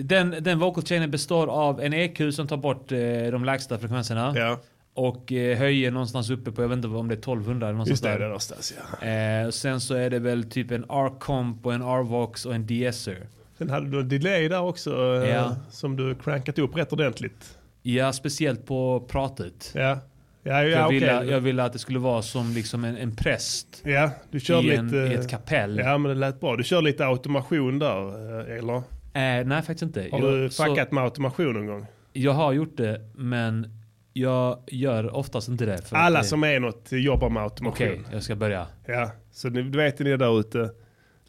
den, den vocal chainen består av en EQ som tar bort eh, de lägsta frekvenserna. Ja. Och eh, höjer någonstans uppe på, jag vet inte om det är 1200 eller någonstans Just det, där. det är någonstans ja. Eh, sen så är det väl typ en R-comp och en R-vox och en DSer. Sen hade du en delay där också Ja. som du crankat upp rätt ordentligt. Ja, speciellt på pratet. Ja, ja, ja jag, ville, jag ville att det skulle vara som liksom en, en präst. Ja, du körde I en- lite... i ett kapell. Ja, men det lät bra. Du kör lite automation där, eh, eller? Eh, nej, faktiskt inte. Har Jag- du så- fuckat med automation någon gång? Jag har gjort det, men jag gör oftast inte det. Alla det- som är något jobbar med automation. Okej, jag ska börja. Ja, så ni, du vet ni där ute.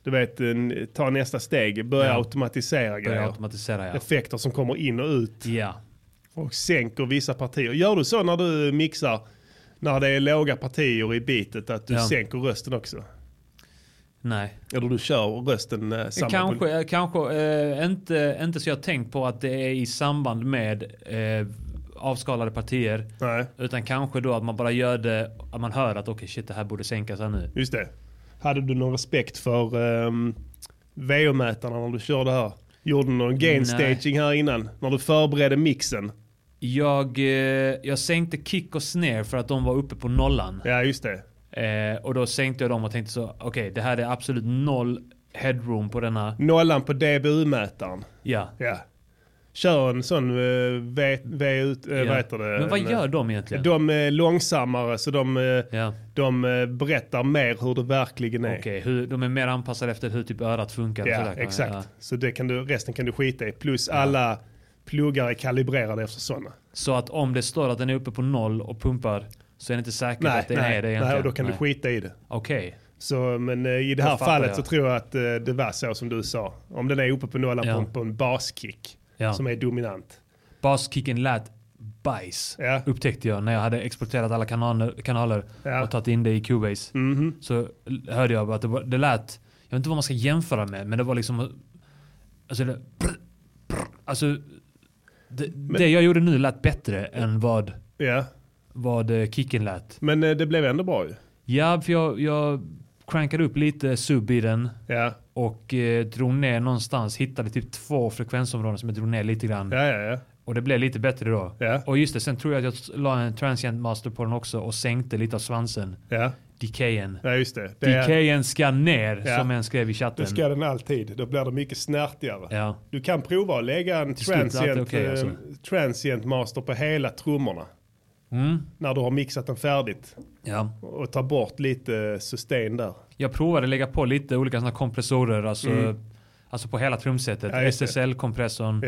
Du vet, en- ta nästa steg. Börja Ja. automatisera Börja grejer. automatisera, ja. Effekter som kommer in och ut. Ja. Och sänker vissa partier. Gör du så när du mixar? När det är låga partier i bitet att du Ja. sänker rösten också? Nej. Eller du kör rösten eh, samma Kanske, eh, kanske eh, inte, inte så jag tänkt på att det är i samband med eh, avskalade partier. Nej. Utan kanske då att man bara gör det, att man hör att okej shit det här borde sänkas här nu. Just det. Hade du någon respekt för um, VO-mätarna när du körde här? Gjorde du någon gain staging här innan? När du förberedde mixen? Jag, eh, jag sänkte kick och snare för att de var uppe på nollan. Ja, just det. Eh, och då sänkte jag dem och tänkte så, okej det här är absolut noll headroom på denna. Nollan på DBU-mätaren. Ja. Ja. Kör en sån uh, V, v ut, uh, Ja. vad heter det? Men vad gör eh, de egentligen? De är långsammare så de, eh, de eh, berättar mer hur det verkligen är. Okej, hur- de är mer anpassade efter hur typ örat funkar. Ja, sådär, exakt. ja. Så det kan du, resten kan du skita i. Plus alla pluggar är kalibrerade efter sådana. Så att om det står att den är uppe på noll och pumpar så är det inte säkert att den är det egentligen. nej, och då kan Nej. du skita i det. Okej. Så, men eh, i det här fallet jag. så tror jag att eh, det var så som du sa. Om den är uppe på nollan Ja. på, en- baskick Ja. som är dominant. Baskicken lät bajs. Upptäckte jag när jag hade exporterat alla kanaler, kanaler Ja. och tagit in det i Cubase. Mhm. Så l- hörde jag att det, var, det lät, jag vet inte vad man ska jämföra med, men det var liksom... Alltså, det, brr, brr, alltså det, det jag gjorde nu lät bättre än vad, Ja. vad eh, kicken lät. Men eh, det blev ändå bra ju. Ja, för jag, jag crankade upp lite sub i den. Ja. Och eh, drog ner någonstans. Hittade typ två frekvensområden som jag drog ner lite grann. Ja, ja, ja. Och det blev lite bättre då. Och just det, sen tror jag att jag la en transient master på den också och sänkte lite av svansen. Decayen. Ja, just det. det Decayen ska ner, Ja. som en skrev i chatten. Det ska den alltid. Då blir det mycket snärtigare. Ja. Du kan prova att lägga en det transient, eh, alltså. transient master på hela trummorna. Mm. När du har mixat den färdigt. Ja. Och ta bort lite sustain där. Jag provade lägga på lite olika såna kompressorer, alltså, Mm. alltså på hela trumsetet. Det. SSL-kompressorn.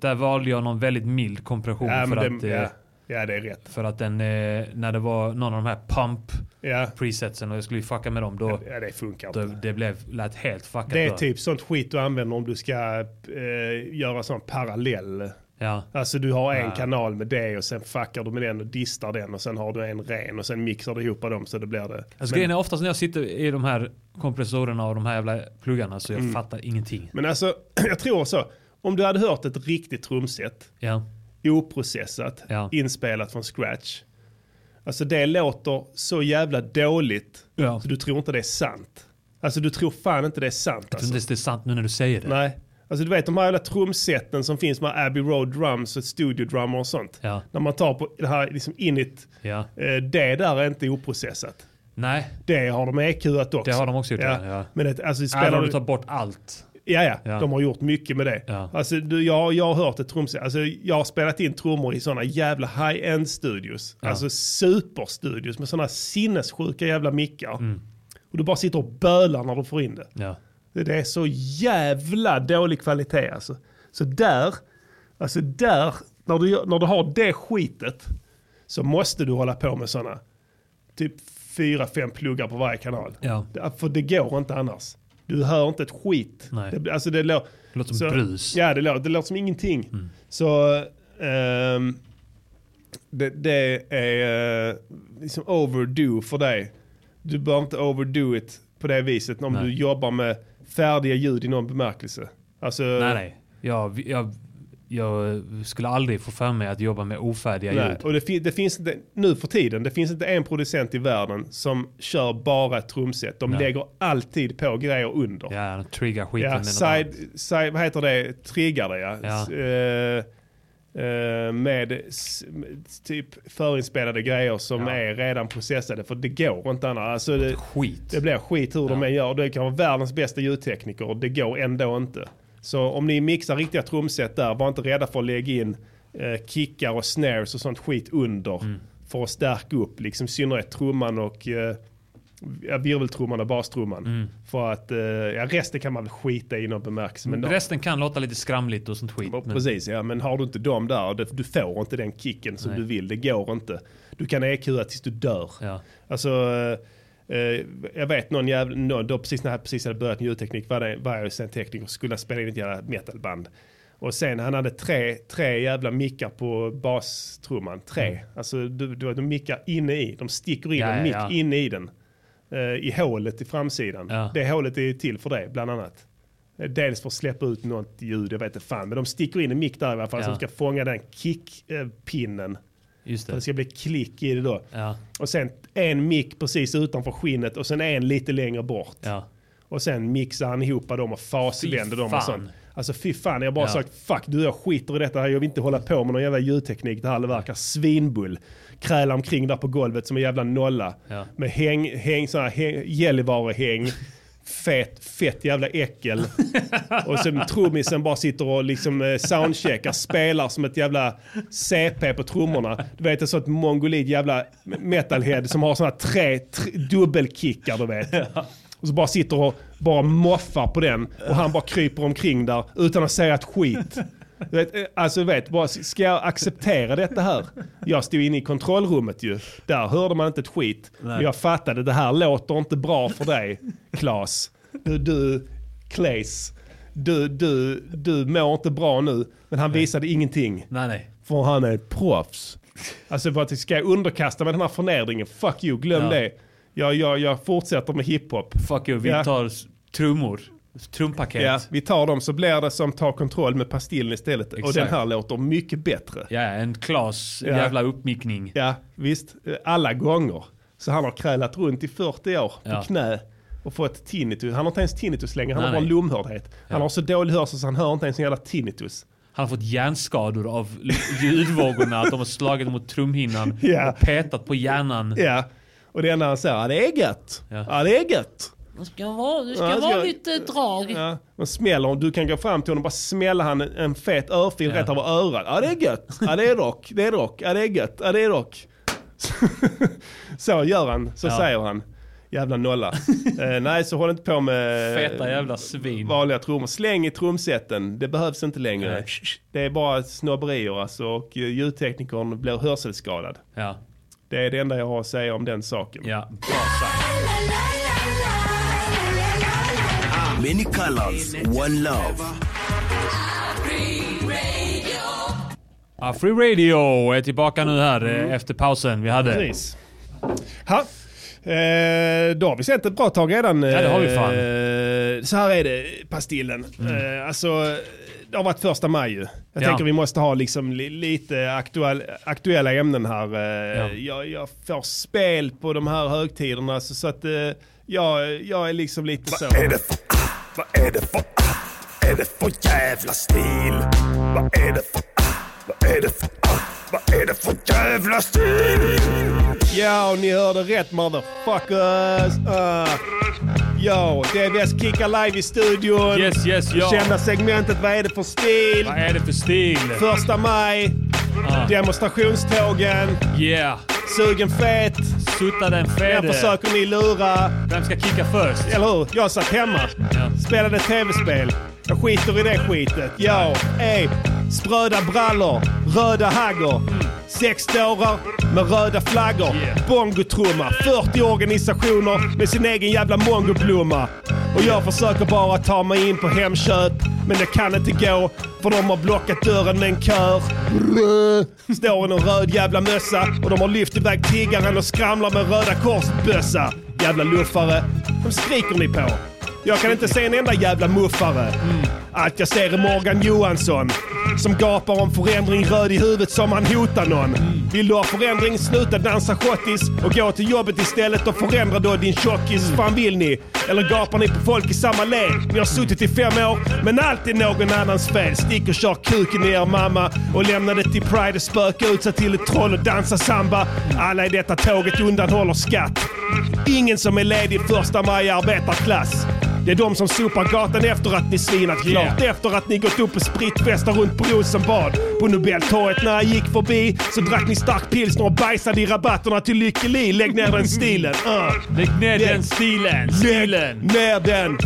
Där valde jag någon väldigt mild kompression för men att... ja. det är rätt. För att den, eh, när det var någon av de här pump Ja. presetsen och jag skulle ju fucka med dem då. Ja, det funkar inte. Det blev, lät helt fuckat Det är då. typ sånt skit du använder om du ska eh, göra sån parallell. Ja. Alltså du har en Ja. kanal med det och sen fuckar du med den och distar den och sen har du en ren och sen mixar du ihop dem så det blir det. Alltså Men- grejen är oftast när jag sitter i de här kompressorerna och de här jävla pluggarna så jag Mm. fattar ingenting. Men alltså, (clears throat) jag tror så. Om du hade hört ett riktigt trumset, Ja. Oprocessat, Ja. inspelat från scratch. Alltså det låter så jävla dåligt Ja. så du tror inte det är sant. Alltså du tror fan inte det är sant. Jag tror Alltså. inte det är sant nu när du säger det. Nej. Alltså du vet de här jävla trumseten som finns med Abbey Road Drums och Studio Drummer och sånt. Ja. När man tar på det här liksom init, Ja. eh, det där är inte oprocessat. Nej. Det har de EQat också. Det har de också gjort, ja. Ja. Men det, alltså, spelar du du tar bort allt. Ja, ja, Ja. De har gjort mycket med det. Ja. Alltså, du, jag, jag har hört ett trumset. Alltså, jag har spelat in trummor i sådana jävla high-end studios. Ja. Alltså superstudios med sådana sinnessjuka jävla mickar. Mm. Och du bara sitter och bölar när du får in det. Ja. Det är så jävla dålig kvalitet alltså. Så där, alltså där, när du, när du har det skitet så måste du hålla på med sådana typ fyra, fem pluggar på varje kanal. Ja. För det går inte annars. Du hör inte ett skit. Nej. Det, alltså det, lå- Det låter som så- brus. Ja, det låter, det låter som ingenting. Mm. Så ehm, det, det är eh, liksom overdo för dig. Du bör inte overdo it på det viset om Nej. du jobbar med färdiga ljud i någon bemärkelse. Alltså, Nej, nej. Jag, jag, jag skulle aldrig få för mig att jobba med ofärdiga Nej, ljud. och det, fin- det finns inte, nu för tiden, det finns inte en producent i världen som kör bara ett trumset. De Nej. lägger alltid på grejer under. Ja, de triggar skiten Ja, med side, side, vad heter det? Triggar det ja. Ja. Eh, eh, med typ förinspelade grejer som Ja. är redan processade. För det går inte annars. Alltså det, Skit. det blir skit hur de än gör. Det kan vara världens bästa ljudtekniker och det går ändå inte. Så om ni mixar riktiga trumset där, var inte rädda för att lägga in eh, kickar och snares och sånt skit under. Mm. För att stärka upp liksom i synnerhet trumman och eh, virveltrumman och bastrumman. Mm. För att eh, ja, resten kan man väl skita i någon bemärkelse. Men Resten kan låta lite skramligt och sånt skit. men- Precis, ja, men har du inte dem där, det- du får inte den kicken som Nej. du vill. Det går inte. Du kan EQa tills du dör. Ja. Alltså, eh, jag vet någon jävla, någon, då precis när jag precis hade börjat ljudteknik var, det, var jag sen tekniker och skulle spela in ett jävla metalband. Och sen han hade tre, tre jävla mickar på bastrumman. Tre. Mm. Alltså du, du, de mickar inne i. De sticker in Ja, en mick ja. inne i den. Eh, I hålet i framsidan. Ja. Det hålet är till för det, bland annat. Eh, Dels för att släppa ut något ljud, jag vet inte fan. Men de sticker in en mick där i alla fall Ja. som ska fånga den kickpinnen. Just För det det. ska bli klick i det då. Ja. Och sen en mick precis utanför skinnet och sen en lite längre bort. Ja. Och sen mixar han ihop dem och fasländer dem och sånt. Alltså fy fan, jag bara Ja. sagt fuck du jag skiter i detta här, jag vill inte hålla på med någon jävla ljudteknik, det här verkar svinbull. Kräla omkring där på golvet som en jävla nolla. Ja. Med häng, häng, såna här häng, Gällivarehäng. Fet, fett jävla äckel. och sen trummisen bara sitter och liksom eh, soundcheckar, spelar som ett jävla CP på trummorna. Du vet en sån mongolid jävla metalhead som har såna här tre, tre dubbelkickar du vet. Och så bara sitter och bara moffar på den och han bara kryper omkring där utan att säga ett skit. Du vet, eh, alltså du vet, bara, ska jag acceptera detta här? Jag stod inne i kontrollrummet ju. Där hörde man inte ett skit. Men jag fattade, det här låter inte bra för dig, Klas. Du, du, Claes. Du, du, du mår inte bra nu. Men han visade ingenting. Nej, nej. För han är ett proffs. Alltså för att ska jag underkasta mig den här förnedringen, fuck you, glöm Ja. det. Jag, jag, jag fortsätter med hiphop. Fuck you, vi Ja. tar trummor. Trumpaket. Ja, vi tar dem så blir det som tar kontroll med pastillen istället. Och Exakt. den här låter mycket bättre. Ja, en Klas Ja. jävla uppmickning. Ja, visst. Alla gånger. Så han har krälat runt i 40 år på Ja. knä och fått tinnitus. Han har inte ens tinnitus längre, han Nej, har bara lomhördhet. Han Ja. har så dålig hörsel så han hör inte ens en jävla tinnitus. Han har fått hjärnskador av ljudvågorna, att de har slagit mot trumhinnan Ja. och petat på hjärnan. Ja, och det enda han säger, ja det är gött. Ja. Ja, det är gött. Det ska vara, det ska Ja, vara ska- lite drag. Ja, och smäller, du kan gå fram till honom och bara smälla han en, fet örfil Ja. rätt över örat. Ja det är gött. (laughs) Ja det är rock. Det är rock. Ja det är gött. Ja det är rock. (laughs) så gör han. Så Ja. säger han. Jävla nolla. (laughs) eh, nej så håll inte på med Feta jävla svin. vanliga trummor. Släng i trumsetten. Det behövs inte längre. Nej. Det är bara snobberier alltså. Och eh, ljudteknikern blir hörselskadad. Ja. Det är det enda jag har att säga om den saken. Ja, bra sagt. Many colors, one love. Ja, Free Radio är tillbaka nu här eh, efter pausen vi hade. Precis. Ha. Eh, då har vi sett ett bra tag redan. Ja, det har vi fan. Eh, så här är det, Pastillen. Eh, alltså, det har varit första maj ju. Jag Ja. tänker vi måste ha liksom li- lite aktuell, aktuella ämnen här. Eh, Ja. jag, jag får spel på de här högtiderna så, så att eh, jag, jag är liksom lite så. Är det vad är det för, ah? är det för jävla stil? Vad är det för, ah? vad är det för, ah? Vad är det för jävla stil? Ja, ni hörde rätt motherfuckers. Uh, yo, DVS kickar live i studion. Yes, yes, ja. Kända segmentet, vad är det för stil? Vad är det för stil? Första maj, Ah. demonstrationstågen, Yeah. sugen fet. Sutta den fede. försöker ni lura. Vem ska kicka först? Eller hur? Jag satt hemma, Ja. spelade tv-spel. Jag skiter i det skitet. Yo, ey, spröda brallor, röda haggor. Sex dårar med röda flaggor. Yeah. Bongotrumma, 40 organisationer med sin egen jävla mongoblomma. Och jag försöker bara ta mig in på Hemköp, men det kan inte gå för de har blockat dörren med en kör. Står i någon röd jävla mössa och de har lyft iväg tiggaren och skramlar med röda korsbössa. Jävla luffare. De skriker ni på. Jag kan inte se en enda jävla muffare. Allt jag ser Morgan Johansson. Som gapar om förändring röd i huvudet som han hotar någon. Vill du ha förändring, sluta dansa schottis och gå till jobbet istället och förändra då din tjockis. Fan vill ni? Eller gapar ni på folk i samma led? Ni har suttit i fem år, men allt är någon annans fel. Stick och kör kuken i er mamma och lämna det till Pride och spöka ut sig till ett troll och dansa samba. Alla i detta tåget undanhåller skatt. Ingen som är ledig första maj arbetarklass. Det är de som sopar gatan efter att ni svinat klart. Efter att ni gått upp och spritfestar runt på Rosenbad. På Nobeltorget när jag gick förbi så drack ni stark pilsner och bajsade i rabatterna till Lykke Li. Lägg ner den stilen. Uh. (laughs) Lägg ner Lägg- den stilen. Lägg Stilen. ner den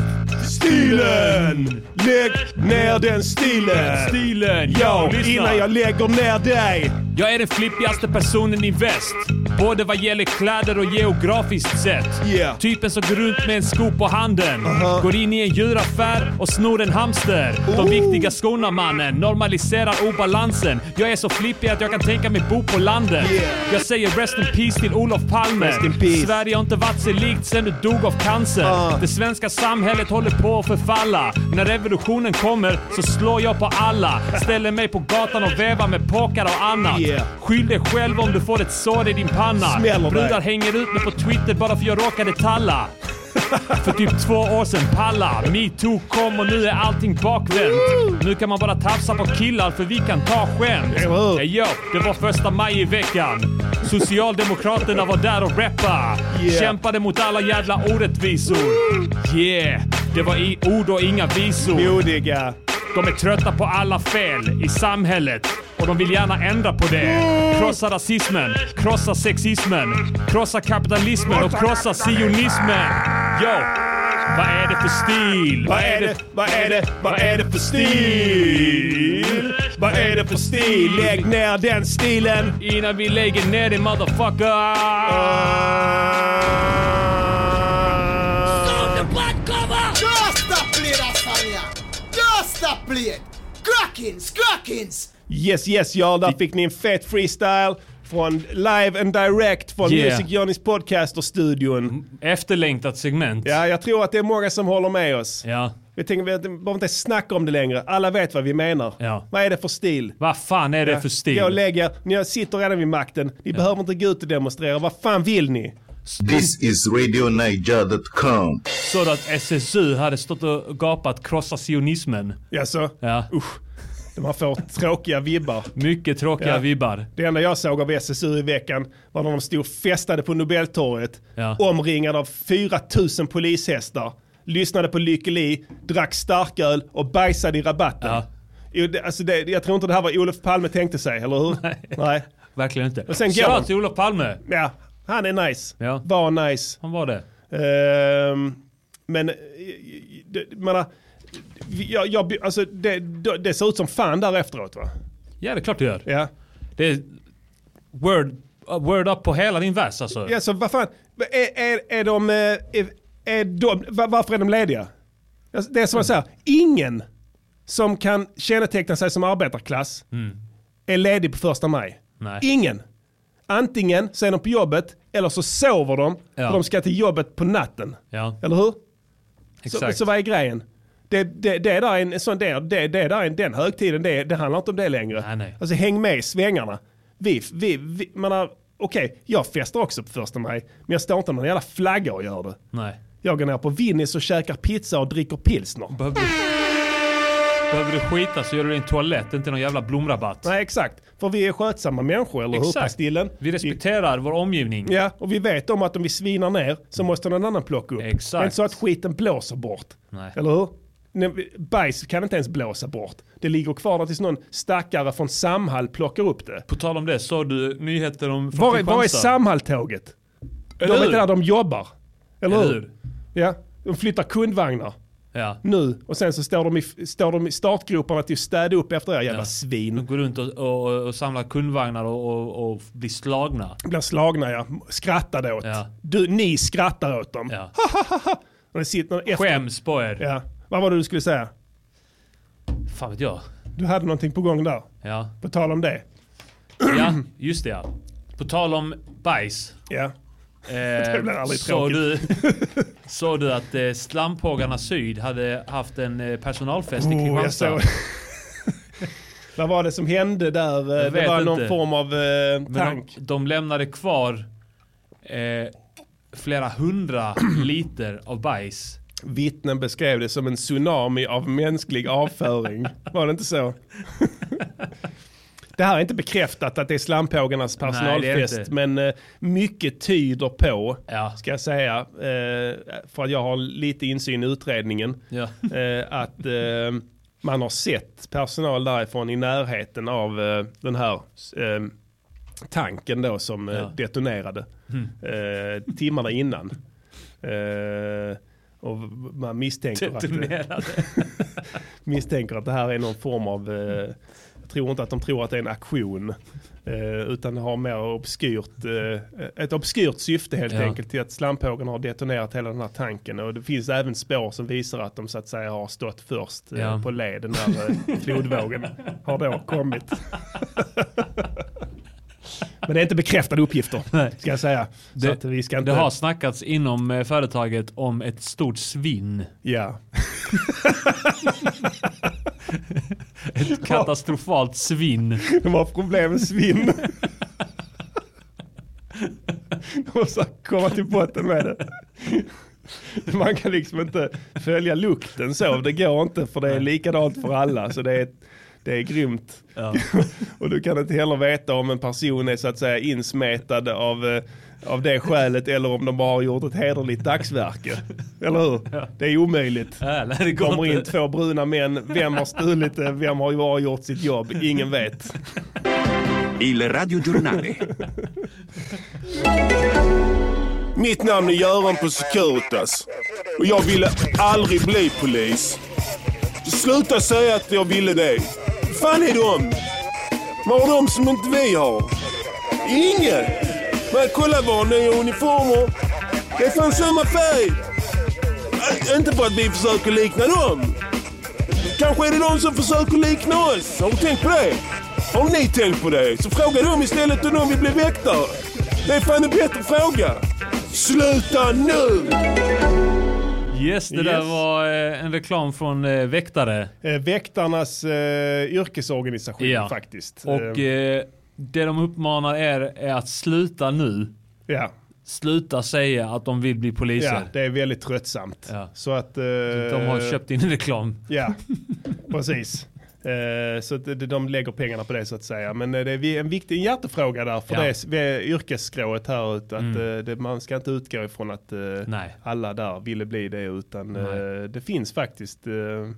stilen! Lägg ner den stilen! Stilen. Ja, innan jag lägger ner dig. Jag är den flippigaste personen i väst. Både vad gäller kläder och geografiskt sett. Yeah. Typen som går runt med en sko på handen. Går in i en djuraffär och snor en hamster. De viktiga skorna mannen normaliserar obalansen. Jag är så flippig att jag kan tänka mig bo på landet. Yeah. Jag säger rest in peace till Olof Palme. Sverige har inte varit sig likt sen du dog av cancer. Ah. Det svenska samhället håller på att förfalla. När revolutionen kommer så slår jag på alla. Ställer mig på gatan och vevar med påkar och annat. Yeah. Skyll dig själv om du får ett sår i din panna. Brudar hänger ut mig på Twitter bara för jag råkade talla. För typ två år sedan, palla. Metoo kom och nu är allting bakvänt. Nu kan man bara tafsa på killar för vi kan ta skämt. Hey, yo, det var första maj i veckan. Socialdemokraterna var där och rappa. Yeah. Kämpade mot alla jävla orättvisor. Yeah, det var i ord och inga visor. Modiga. De är trötta på alla fel i samhället och de vill gärna ändra på det. Krossa rasismen, krossa sexismen, krossa kapitalismen och krossa sionismen. Yo! Vad är det för stil? Vad är det, vad är det, vad är det för stil? Vad är det för stil? Lägg ner den stilen. Innan vi lägger ner det motherfucker! Just play it. Crackins, crackins. Yes, yes, y'all. Där fick ni en fet freestyle från live and direct från Yeah. Music Johnnys podcaster-studion. Efterlängtat segment. Ja, jag tror att det är många som håller med oss. Ja. Vi tänker vi behöver inte snacka om det längre. Alla vet vad vi menar. Ja. Vad är det för stil? Vad fan är det Ja. för stil? Gå och lägg er. Ni sitter redan vid makten. Ni behöver inte gå ut och demonstrera. Vad fan vill ni? This is RadioNiger.com. Så att SSU hade stått och gapat krossa sionismen? Jaså? Ja. Usch. Man får tråkiga vibbar. Mycket tråkiga Ja. vibbar. Det enda jag såg av SSU i veckan var när de stod och festade på Nobeltorget. Ja. Omringade av 4000 polishästar. Lyssnade på Lykke Li, drack starköl och bajsade i rabatten. Ja. Jo, det, alltså det, jag tror inte det här var Olof Palme tänkte sig, eller hur? (laughs) Nej. Verkligen inte. Och sen går till Olof Palme. Ja, han är nice. Ja. Var nice. Han var det. Ehm, men, eh, det, menar, jag, jag, alltså det, det ser ut som fan där efteråt va? Ja, det är klart det gör. Ja. Det är word, word up på hela din vers alltså. Ja, så vad fan, är, är, är de, eh, är, är de, va- varför är de lediga? Alltså, Det är som jag säger, ingen som kan känneteckna sig som arbetarklass är ledig på första maj. Mm. Nej. Ingen. Antingen så är de på jobbet eller så sover de Ja. för de ska till jobbet på natten. Ja. Eller hur? Så, Exakt. så vad är grejen? Det, det, det där är en sån det, det, det där är en, den högtiden, det, det handlar inte om det längre. Nej, nej. Alltså häng med i svängarna. Vi, vi, vi menar, okej, jag festar också på första maj, men jag står inte med någon jävla flagga och gör det. Nej. Jag går ner på Winnis och käkar pizza och dricker pilsner. Behöver du, behöver du skita så gör du det i en toalett, inte någon jävla blomrabatt. Nej, exakt. För vi är skötsamma människor, eller hur. Pastillen? Vi respekterar vår omgivning. Ja, och vi vet om att om vi svinar ner så måste någon annan plocka upp. Exakt. Det är inte så att skiten blåser bort. Nej. Eller hur? Bajs kan inte ens blåsa bort. Det ligger kvar där tills någon stackare från Samhall plockar upp det. På tal om det, såg du nyheter om Var är, var är? Samhall-tåget? De är inte där de jobbar. Eller, Eller hur? hur? Ja, de flyttar kundvagnar Ja. nu och sen så står de, i, står de i startgroparna till att städa upp efter er jävla Ja. svin. De går runt och, och, och samlar kundvagnar och, och, och blir slagna. Blir slagna ja, skrattade åt. Ja. Du, ni skrattar åt dem. Ja. Sitter efter. Skäms på er. Ja. Vad var det du skulle säga? Fan vet jag. Du hade någonting på gång där. Ja. På tal om det. ja, just det ja. På tal om bajs. Ja. Eh, (laughs) såg, du, (laughs) såg du att eh, Slamphågarna Syd hade haft en eh, personalfest i Oh, jag Kristianstad? (laughs) Vad var det som hände där? Eh, Jag Det vet var någon inte. form av eh, tank. de, de lämnade kvar eh, flera hundra (clears throat) liter av bajs. Vittnen beskrev det som en tsunami av mänsklig avföring. Var det inte så? Det här är inte bekräftat att det är Nej, det personalfest, inte. men eh, mycket tyder på, Ja. ska jag säga, eh, för att jag har lite insyn i utredningen, Ja. eh, att man har sett personal därifrån i närheten av den här tanken då som Ja. detonerade eh, timmarna innan. Och man misstänker att, (laughs) misstänker att det här är någon form av, eh, jag tror inte att de tror att det är en aktion. Eh, utan har mer obskyrt, eh, ett obskyrt syfte helt Ja. enkelt till att slamphågen har detonerat hela den här tanken. Och det finns även spår som visar att de så att säga har stått först eh, Ja. på leden när eh, flodvågen har då kommit. (laughs) Men det är inte bekräftade uppgifter, (laughs) ska jag säga. Det, vi ska inte... det har snackats inom eh, företaget om ett stort svinn. Ja. (laughs) Ett katastrofalt svinn. De har problem med svinn. (laughs) De måste komma till botten med det. Man kan liksom inte följa lukten så. Det går inte för det är likadant för alla. Så det är, det är grymt. (laughs) och du kan inte heller veta om en person är så att säga insmetad av, eh, av det skälet eller om de bara har gjort ett hederligt dagsverke. Eller hur? Det är omöjligt. Ja, nej, det går kommer in två bruna män, vem har stulit det, vem har bara gjort sitt jobb? Ingen vet. Il Radio Giornale. Mitt namn är Göran på Securitas. Och jag ville aldrig bli polis. Sluta säga att jag ville det fan är de? Vad har de som inte vi har? Inget! Men kolla vanliga uniformer. Det är fan samma färg. Äh, Inte för att vi försöker likna dem. Kanske är det de som försöker likna oss. Har du tänkt på det? Har ni tänkt på det? Så fråga dem istället om de vill bli väktare. Det är fan en bättre fråga. Sluta nu! Yes, det där Yes. var eh, en reklam från eh, Väktare. Eh, väktarnas eh, yrkesorganisation Ja. faktiskt. Och Eh, det de uppmanar er är att sluta nu. Ja. Sluta säga att de vill bli poliser. ja, det är väldigt tröttsamt. Så att... eh, De har köpt in reklam. Ja, (laughs) precis. Eh, så att de lägger pengarna på det så att säga. Men eh, det är en viktig hjärtefråga där för Ja. det yrkesskrået här. Att, Mm. eh, det, man ska inte utgå ifrån att eh, alla där ville bli det utan eh, det finns faktiskt. Mm.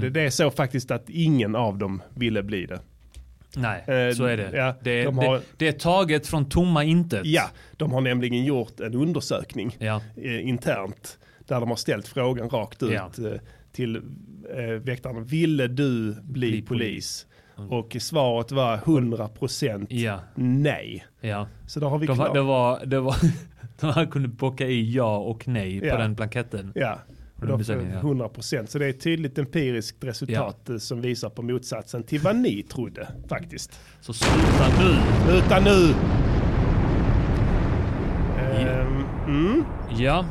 det, det är så faktiskt att ingen av dem ville bli det. Nej, Eh, så är det. ja, det, de har- det. Det är taget från tomma intet. Ja, de har nämligen gjort en undersökning Ja. eh, internt där de har ställt frågan rakt ut Ja. till eh, väktarna. Ville du bli, Bli polis? Mm. Och svaret var 100% Ja. nej. Ja. Så då har vi de, klart. det var, det var, (laughs) de hade kunnat bocka i ja och nej Ja. på den blanketten. Ja, Och och den då, besökningen, ja. 100%. Så det är ett tydligt empiriskt resultat eh, som visar på motsatsen till vad ni trodde faktiskt. Så sluta nu! Sluta nu! Ehm, mm. Ja,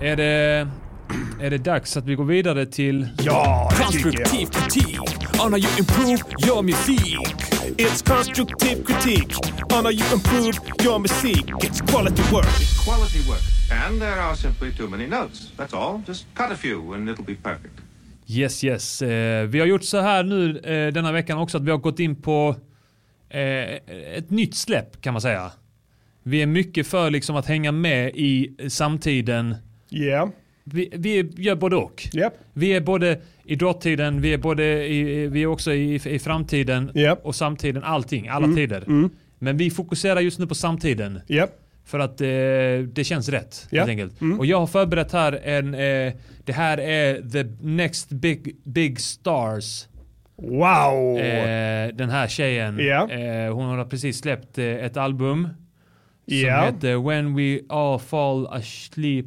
är det, är det dags att vi går vidare till... Ja, Konstruktiv kritik on how you improve your music. It's constructive critique on how you improve your music. It's quality work. Quality work. And there are simply too many notes. That's all. Just cut a few and it'll be perfect. Yes, yes. Eh, vi har gjort så här nu eh, denna veckan också att vi har gått in på eh, ett nytt släpp kan man säga. Vi är mycket för liksom att hänga med i samtiden. Yeah. Vi, vi gör både och. Yep. Vi är både i dåtiden, vi är, både i, vi är också i, i framtiden och samtiden. Allting, alla Mm, tider. mm. Men vi fokuserar just nu på samtiden. Yep. För att eh, det känns rätt helt enkelt. Mm. Och jag har förberett här en, eh, det här är the next big, big stars. Wow! Eh, den här tjejen. Eh, hon har precis släppt eh, ett album. Som heter When We All Fall Asleep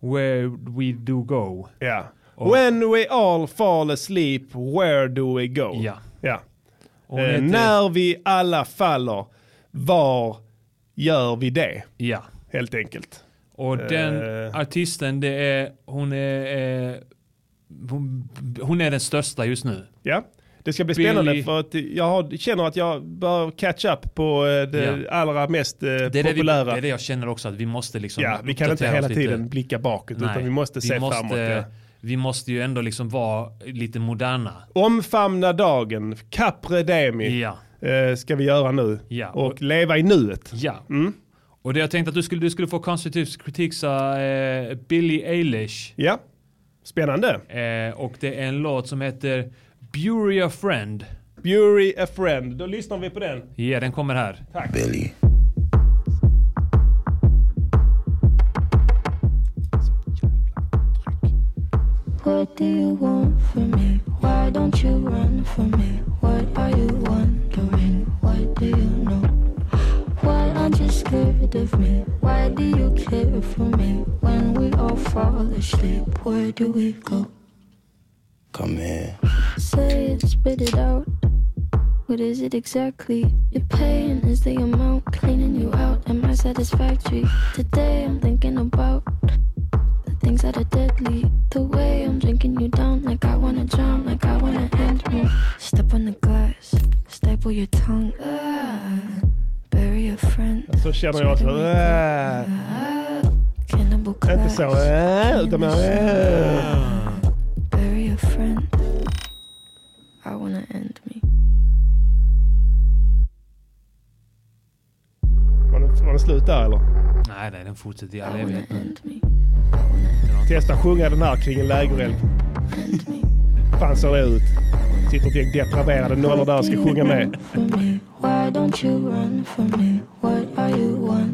Where We Do Go. Ja. Och- When we all fall asleep, where do we go? Ja. ja. Eh, När vi alla faller, var gör vi det? Ja. Helt enkelt. Och den Eh. artisten, det är, hon är, eh, hon, hon är den största just nu. Ja. Det ska bli Billy- spännande för att jag känner att jag bör catch up på eh, det Ja. allra mest eh, Det det, vi, populära. det är det jag känner också, att vi måste liksom ja, vi kan inte hela oss lite. tiden blicka bakåt Nej, utan vi måste se framåt. Ja. Vi måste ju ändå liksom vara lite moderna. Omfamna dagen, Capre Demi Ja. eh, ska vi göra nu. Ja. Och leva i nuet. Ja. Mm. Och det jag tänkte att du skulle, du skulle få konstruktiv kritik sa eh, Billie Eilish. Ja, spännande. Eh, och det är en låt som heter Bury a Friend. Bury a friend. Då lyssnar vi på den. Ja, den kommer här. Tack. Billy. What do you want from me? Why don't you run from me? What are you wondering? What do you know? Why aren't you scared of me? Why do you care for me? When we all fall asleep, where do we go? Come here. Say it, spit it out. What is it exactly? Your pain is the amount cleaning you out. Am I satisfactory? Today I'm thinking about the things that are deadly. The way I'm drinking you down, like I wanna drown, like I wanna end me. Step on the glass, staple your tongue. Ah, bury a friend. Så känner jag också. Cannibal inevitable Inte crash. så, utan mer, I wanna end me. Var det, var det slut där eller? Nej, nej, den fortsätter i all evighet. Testa sjunga den här kring en lägereld. fan ser det ut? Sitter ett gäng depraverade nollor där och ska sjunga med.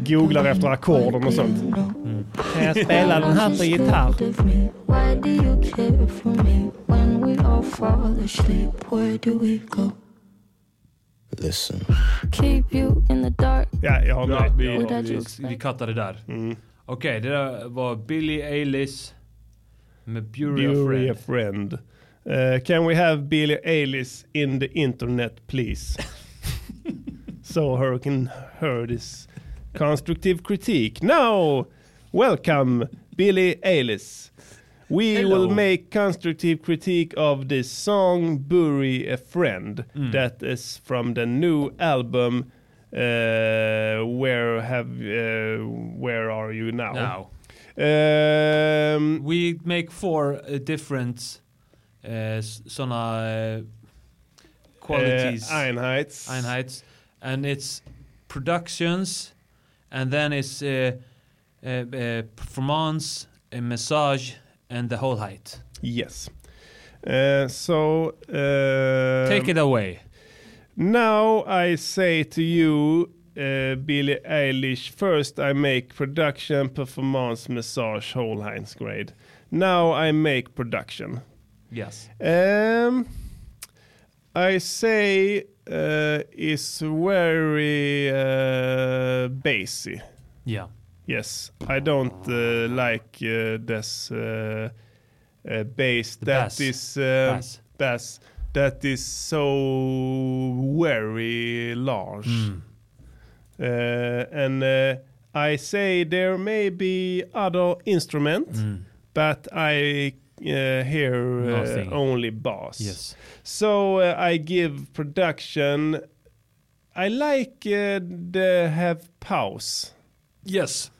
Googlar efter ackorden och sånt. Kan jag spela den här på gitarr? Listen. Keep you in the dark. Ja, jag har Ja, vi, vi, vi cuttar det där. Mm. Okej, det där var Billie Eilish med Bury a Bury a Friend. Uh, can we have Billie Eilish in the internet please? (laughs) so her can hear this constructive critique. Now, welcome Billie Eilish. We Hello. will make constructive critique of this song Bury a Friend Mm. that is from the new album uh, Where have uh, Where are you now? Now. Um, We make four uh, different uh, sådana uh, qualities. Uh, Einheits. Einheits. And it's productions, and then it's uh, performance, a massage, and the whole height. Yes. Uh, so uh, Take it away. Now I say to you, uh, Billie Eilish. First, I make production, performance, massage, whole Heinz grade. Now I make production. Yes. Um, I say uh, is very uh, bassy. Yeah. Yes, I don't uh, like uh, this uh, uh, bass. The That bass. is Bass. bass. That is so very large. Mm. Uh, and I say there may be other instrument, Mm. but I uh, hear uh, only bass. Yes. So uh, I give production. I like uh, the have pause Yes.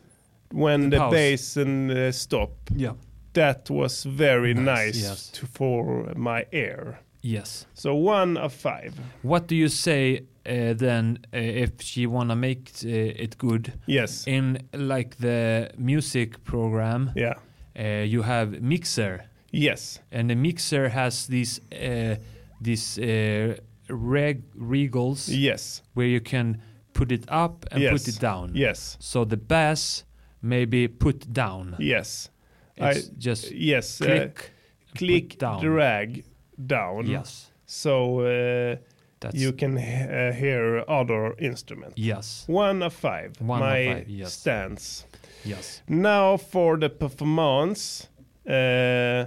when The the, pause. bass and uh, stop. Yeah. That was very Nice, nice, yes. to, for my ear. Yes. So one of five. What do you say uh, then uh, if she wanna make uh, it good? Yes. In like the music program, Yeah. Uh, you have mixer. Yes. And the mixer has these uh, these uh, reg regals. Yes. Where you can put it up and Yes. put it down. Yes. So the bass maybe put down. Yes. It's I just yes. click, click down. drag down. Yes. So uh, That's- you can uh, hear other instruments. Yes. One of five. One of my five, yes. stance. Yes. Now for the performance. Uh,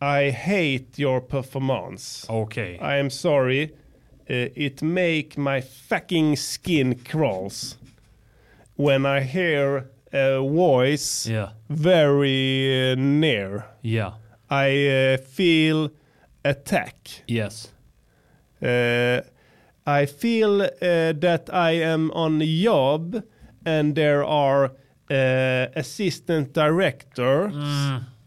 I hate your performance. Okay. I am sorry. Uh, it make my fucking skin crawls when I hear a voice Yeah. very uh, near. Yeah. I uh, feel attack. Yes. I feel that I am on a job and there are uh, assistant director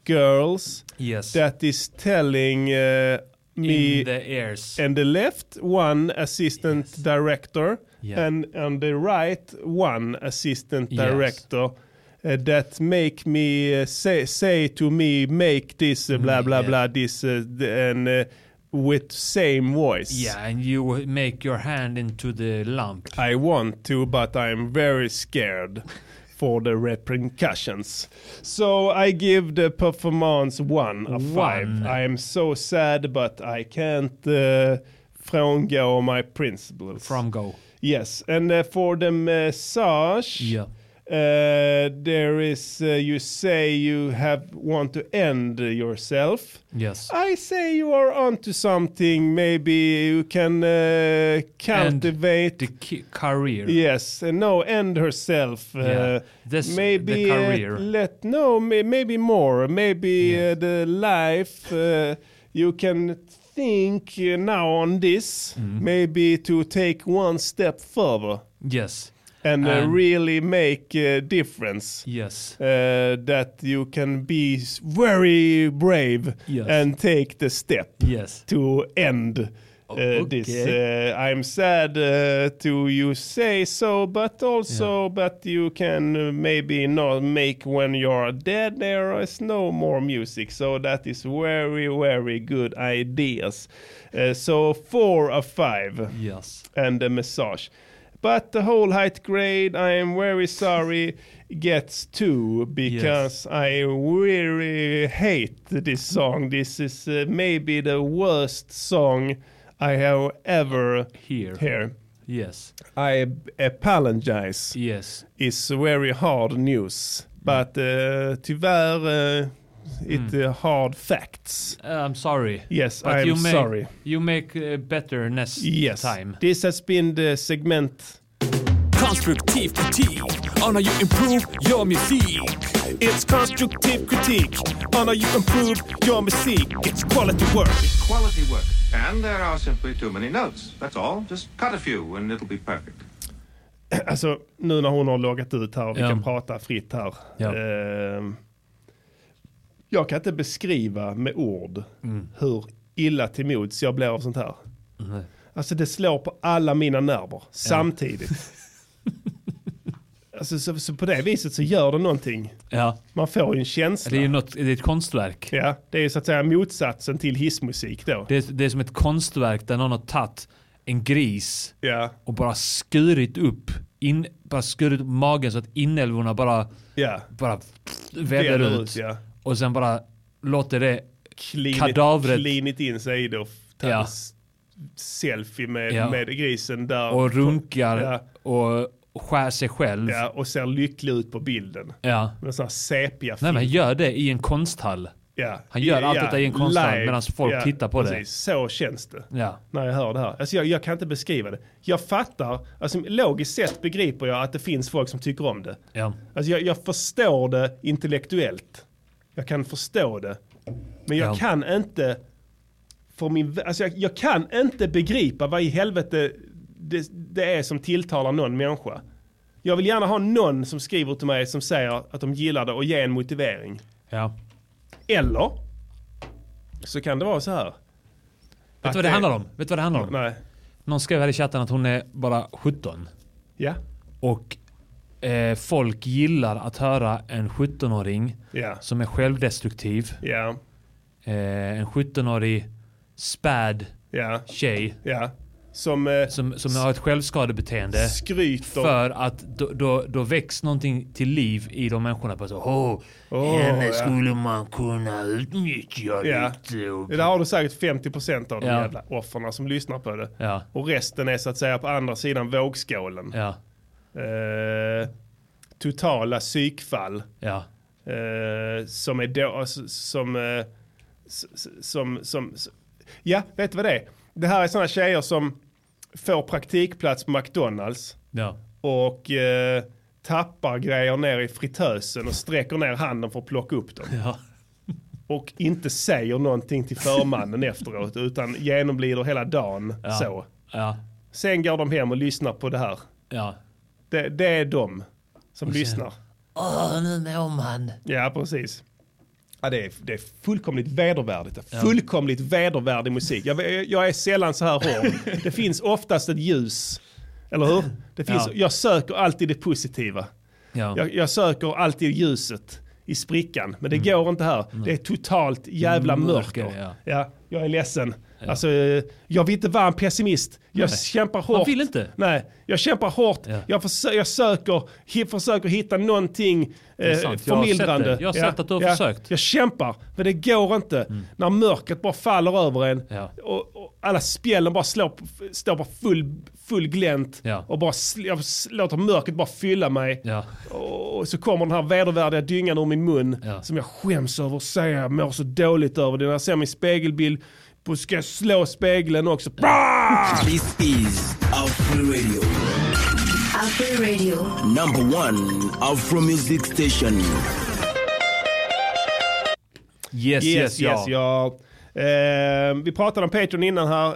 girls Yes. that is telling uh, me In the ears. and the left one assistant director Yeah. and on the right one assistant Yes. director uh, that make me uh, say say to me make this blah Mm, blah yeah. blah this th- and with same voice Yeah, and you make your hand into the lump. I want to but I'm very scared (laughs) for the repercussions so I give the performance one of five One. I am so sad but I can't uh, frångå my principles From go. Yes, and uh, for the massage, Yeah. Uh, there is uh, you say you have want to end yourself. Yes. I say you are onto something. Maybe you can uh, cultivate The career. Yes, no, end herself. Yeah. This- maybe career. Let no, may, maybe more. Maybe uh, the life you can think now on this. Mm-hmm. Maybe to take one step further. Yes. And, uh, And- really make a difference. Yes. Uh, that you can be very brave Yes. and take the step Yes. to end uh, this. okay. Uh, I'm sad uh, to you say so, but also, but you can uh, maybe not make when you're dead. There is no more music, so that is very, very good ideas. Uh, so four of five Yes. and a massage. But the whole height grade, I am very sorry, gets two because I really hate this song. This is uh, maybe the worst song I have ever Here. heard. Yes. I apologize. Yes. It's very hard news. But uh, tyvärr, uh, it uh, hard facts. Uh, I'm sorry. Yes, But I'm you make, sorry. You make uh, better next Yes, time. this has been the segment Konstruktiv kritik on how you improve your music. It's constructive critique on how you improve your music. It's quality work. Quality work. And there are simply too many notes. That's all. Just cut a few and it'll be perfect. (clears throat) Alltså nu när hon har loggat ut här och vi Ja. kan prata fritt här. Ja. Ehm, jag kan inte beskriva med ord Mm. hur illa till mods jag blir av sånt här. Nej. Alltså det slår på alla mina nerver samtidigt. (laughs) alltså, så, så på det viset så gör det någonting. Ja. Man får ju en känsla. Det är ju något, det är ett konstverk. Ja, det är ju så att säga motsatsen till hissmusik då. Det är, det är som ett konstverk där någon har tagit en gris Ja. och bara skurit upp, in, bara skurit upp magen så att inälvorna bara, Ja. bara Väller ut. ut, ja. Och sen bara låter det Klinit, kadavret klinit in sig i det och tagit Ja. selfie med, Ja. med grisen där. och runkar Ja. och skär sig själv. Ja, och ser lycklig ut på bilden. Ja. Med sån här sepia Nej men han gör det i en konsthall. Ja. Han gör allt detta i en konsthall medan folk tittar på det. precis. Så känns det. Ja. När jag hör det här. Alltså jag, jag kan inte beskriva det. Jag fattar, alltså logiskt sett begriper jag att det finns folk som tycker om det. Ja. Alltså jag, jag förstår det intellektuellt. Jag kan förstå det. Men jag Ja. kan inte för min, alltså jag, jag kan inte begripa vad i helvete det, det är som tilltalar någon människa. Jag vill gärna ha någon som skriver till mig som säger att de gillar det och ge en motivering. Ja. Eller så kan det vara så här. Vet du vad det handlar om? Vet du vad det handlar om? Nej. Någon skrev här i chatten att hon är bara 17. Ja. Och eh, folk gillar att höra en 17-åring Ja. som är självdestruktiv. Ja. Eh, en 17-årig späd Ja. tjej. Som, eh, som, som har ett självskadebeteende. Skryter. För att då, då, då väcks någonting till liv i de människorna. På så, oh, Åh, henne ja. skulle man kunna utnyttja Ja. lite. Och, Det har du säkert 50% av de Ja. jävla offren som lyssnar på det. Ja. Och resten är så att säga på andra sidan vågskålen. Ja. Eh, totala psykfall. Ja. Eh, som är då, alltså, som, eh, s- s- som, som, s- ja, vet du vad det är? Det här är sådana tjejer som får praktikplats på McDonalds Ja. och eh, tappar grejer ner i fritösen och sträcker ner handen för att plocka upp dem. Ja. Och inte säger någonting till förmannen efteråt utan genomlider hela dagen Ja. så. Ja. Sen går de hem och lyssnar på det här. Ja. Det, det är de som sen- lyssnar. Åh, nu mår man. Ja, precis. Ja, det, är, det är fullkomligt vedervärdigt. Ja. Fullkomligt vedervärdig musik. Jag, jag är sällan så här hård. Det finns oftast ett ljus. Eller hur? Det finns, Ja. Jag söker alltid det positiva. Ja. Jag, jag söker alltid ljuset i sprickan. Men det går inte här. Det är totalt jävla Mörker, mörker. ja. Ja, jag är ledsen. Alltså, jag vill inte vara en pessimist. Jag Nej. kämpar hårt. Man vill inte. Nej, jag kämpar hårt. Ja. Jag, försö- jag söker, försöker hitta någonting eh, sant. Jag har sett förmildrande. Jag har sett att du har försökt. Mm. Jag kämpar, men det går inte. När mörkret bara faller över en Ja. och, och alla spjällen bara slår, står på full, full glänt Ja. och bara jag låter mörkret bara fylla mig. Ja. Och så kommer den här vedervärdiga dyngan ur min mun Ja. som jag skäms över att säga. Mår så dåligt över det. När jag ser min spegelbild på, ska jag slå spegeln också. This is Afro Radio, Afro Radio. number one Afro music station. Yes, yes, yes, ja. ja. Eh, vi pratade om Patreon innan här.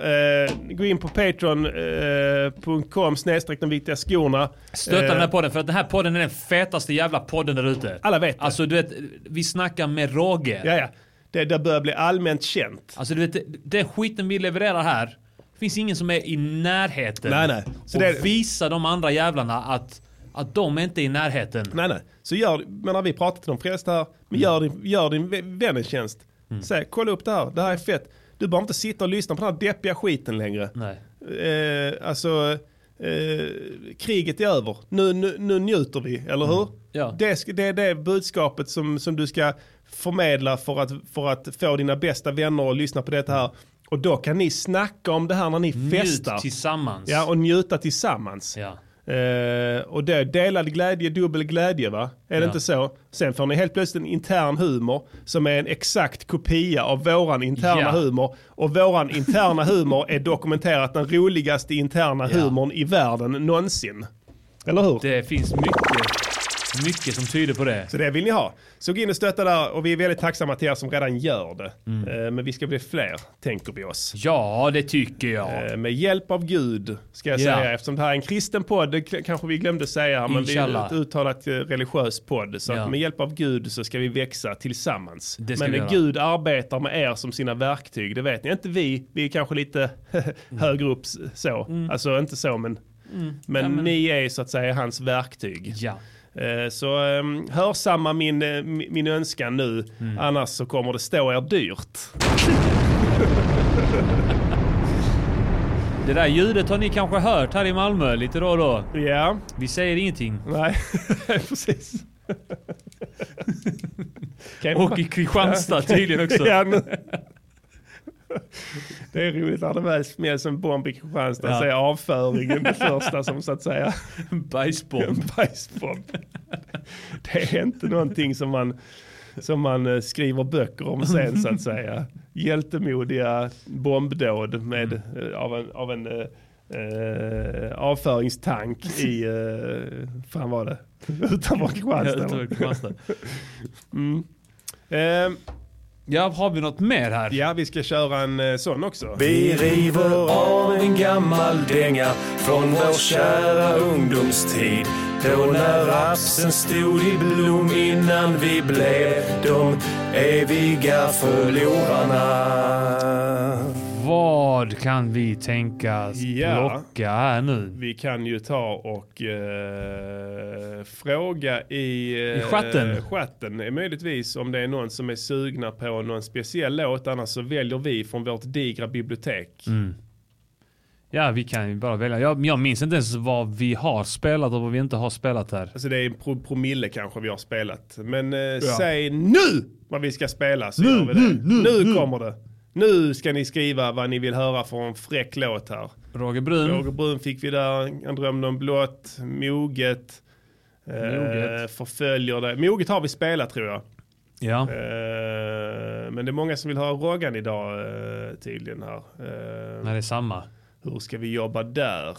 Eh, gå in på patreon.com snedstreck de viktiga skorna. Stötta Eh, den här podden för att den här podden är den fetaste jävla podden där ute. Alla vet det. Alltså du vet, vi snackar med råge. Ja, ja. Det, det börjar bli allmänt känt. Alltså du vet, den skiten vi levererar här, det finns ingen som är i närheten. Nej, nej. Så och det- visa de andra jävlarna att, att de inte är i närheten. Nej, nej. Så gör, men vi pratar till de flesta här, men gör din, gör din vä- vän en tjänst. Mm. Säg, kolla upp det här, det här är fett. Du behöver inte sitta och lyssna på den här deppiga skiten längre. Nej. Eh, alltså, eh, kriget är över. Nu, nu, nu njuter vi, eller hur? Ja. Det, det är det budskapet som, som du ska förmedla för att, för att få dina bästa vänner att lyssna på detta här. Och då kan ni snacka om det här när ni Njut festar. tillsammans. Ja, och njuta tillsammans. Ja. Eh, och det är delad glädje, dubbel glädje va? Är det Ja. inte så? Sen får ni helt plötsligt en intern humor som är en exakt kopia av våran interna Ja. humor. Och våran interna (laughs) humor är dokumenterat den roligaste interna Ja. humorn i världen någonsin. Eller hur? Det finns mycket, mycket som tyder på det. Så det vill ni ha. Så gå in och stötta där och vi är väldigt tacksamma till er som redan gör det. Mm. Eh, Men vi ska bli fler, tänker vi oss. Ja, det tycker jag. Eh, Med hjälp av Gud, ska jag Ja. säga. Eftersom det här är en kristen podd, det kanske vi glömde säga, men vi är Inshallah. ett uttalat eh, religiös podd. Så att med hjälp av Gud så ska vi växa tillsammans. Det men vi. Gud arbetar med er som sina verktyg, det vet ni. Inte vi, vi är kanske lite (laughs) högre upp så. Alltså inte så, men, Mm. men, Ja, men- ni är så att säga hans verktyg. Ja. Eh, Så um, hörsamma min, eh, mi- min önskan nu, Mm. annars så kommer det stå er dyrt. Det där ljudet har ni kanske hört här i Malmö lite då och då. Ja. Vi säger ingenting. Nej, (laughs) precis. Och i Kristianstad tydligen också. Det är roligt när det väl smälls en bomb i Kristianstad Ja. så är avföringen det första som så att säga... (laughs) Bajsbomb. En (laughs) bajsbomb. (laughs) Är inte någonting som man, som man eh, skriver böcker om sen så att säga. Hjältemodiga bombdåd med, eh, av en, av en eh, eh, avföringstank i, eh, fan var det? (laughs) Utanför Kristianstad. Ja, mm. Ehm, Ja, har vi något mer här? Ja, vi ska köra en eh, sån också. Vi river av en gammal dänga från vår kära ungdomstid. Då när rapsen stod i blom innan vi blev de eviga förlorarna. Vad kan vi tänkas Ja. plocka här nu? Vi kan ju ta och eh, fråga i, eh, I chatten. chatten. Möjligtvis om det är någon som är sugna på någon speciell låt. Annars så väljer vi från vårt digra bibliotek. Mm. Ja, vi kan ju bara välja. Jag, jag minns inte ens vad vi har spelat och vad vi inte har spelat här. Alltså det är en pro promille kanske vi har spelat. Men eh, säg nu vad vi ska spela så Nu, gör vi det. nu, nu, nu. kommer det. Nu ska ni skriva vad ni vill höra för en fräck låt här. Roger Brun. Roger Brun fick vi där. Han drömde om blått. Moget. Eh, Moget. förföljer det. Moget har vi spelat tror jag. Ja. Eh, men det är många som vill höra Roggan idag eh, tydligen här. Eh, Nej, det är samma. Hur ska vi jobba där?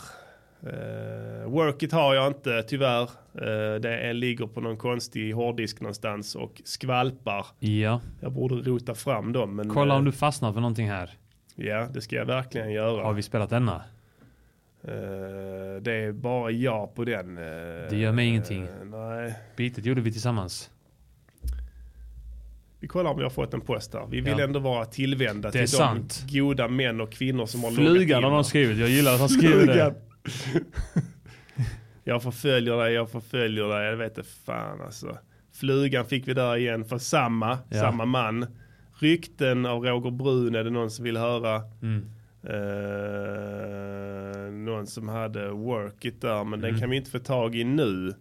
Uh, workit har jag inte tyvärr. Uh, det är, ligger på någon konstig hårddisk någonstans och skvalpar. Ja. Jag borde rota fram dem. Men, Kolla om eh, du fastnar för någonting här. Ja, det ska jag verkligen göra. Har vi spelat denna? Eh, det är bara jag på den. eh, Det gör mig ingenting. nej. Bitet gjorde vi tillsammans. Vi kollar om vi har fått en post här. Vi vill Ja. ändå vara tillvända till sant. de goda män och kvinnor som har Flugan har de skrivit. Jag gillar att han skriver det. Jag förföljer dig, jag förföljer dig. Jag vet inte fan alltså. Flugan fick vi där igen för samma, Ja. samma man. Rykten av Roger Brun är det någon som vill höra. Mm. Eh, någon som hade work it där, men den Mm. kan vi inte få tag i nu.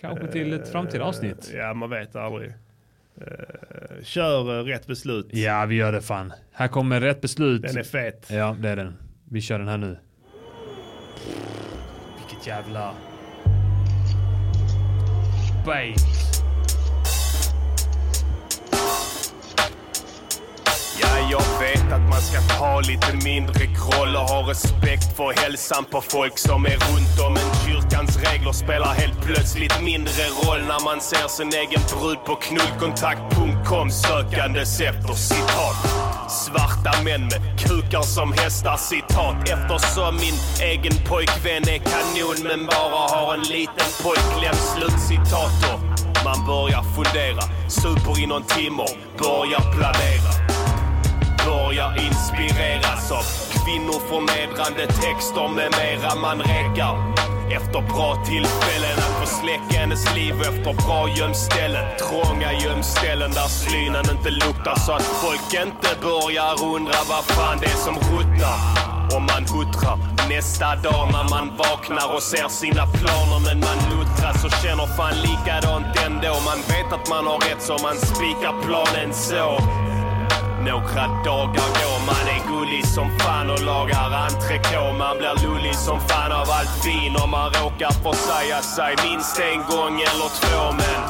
Kanske till ett framtida avsnitt. Ja, man vet aldrig. Eh, kör eh, rätt beslut. Ja, vi gör det fan. Här kommer rätt beslut. Den är fet. Ja, det är den. Vi kör den här nu. Vilket jävla... Bait. Jag vet att man ska ta lite mindre kroll och ha respekt för hälsan på folk som är runt om. Men kyrkans regler spelar helt plötsligt mindre roll när man ser sin egen brud på knullkontakt.com sökandes efter citat. Svarta män med kukar som hästar citat Eftersom min egen pojkvän är kanon men bara har en liten pojkkläm slutcitat och man börjar fundera Super i någon timme och börjar planera Börjar inspireras av kvinnoförnedrande texter med mera man räcker. efter bra tillfällen att få släcka hennes liv efter bra gömställen. Trånga gömställen där slynen inte luktar så att folk inte börjar undra vad fan det är som ruttnar. Och man huttrar nästa dag när man vaknar och ser sina planer men man luttras och känner fan likadant ändå. Man vet att man har rätt så man spikar planen så. Några dagar går, man är gullig som fan och lagar entrecote. Man blir lullig som fan av allt vin och man råkar försäga sig minst en gång eller två. Men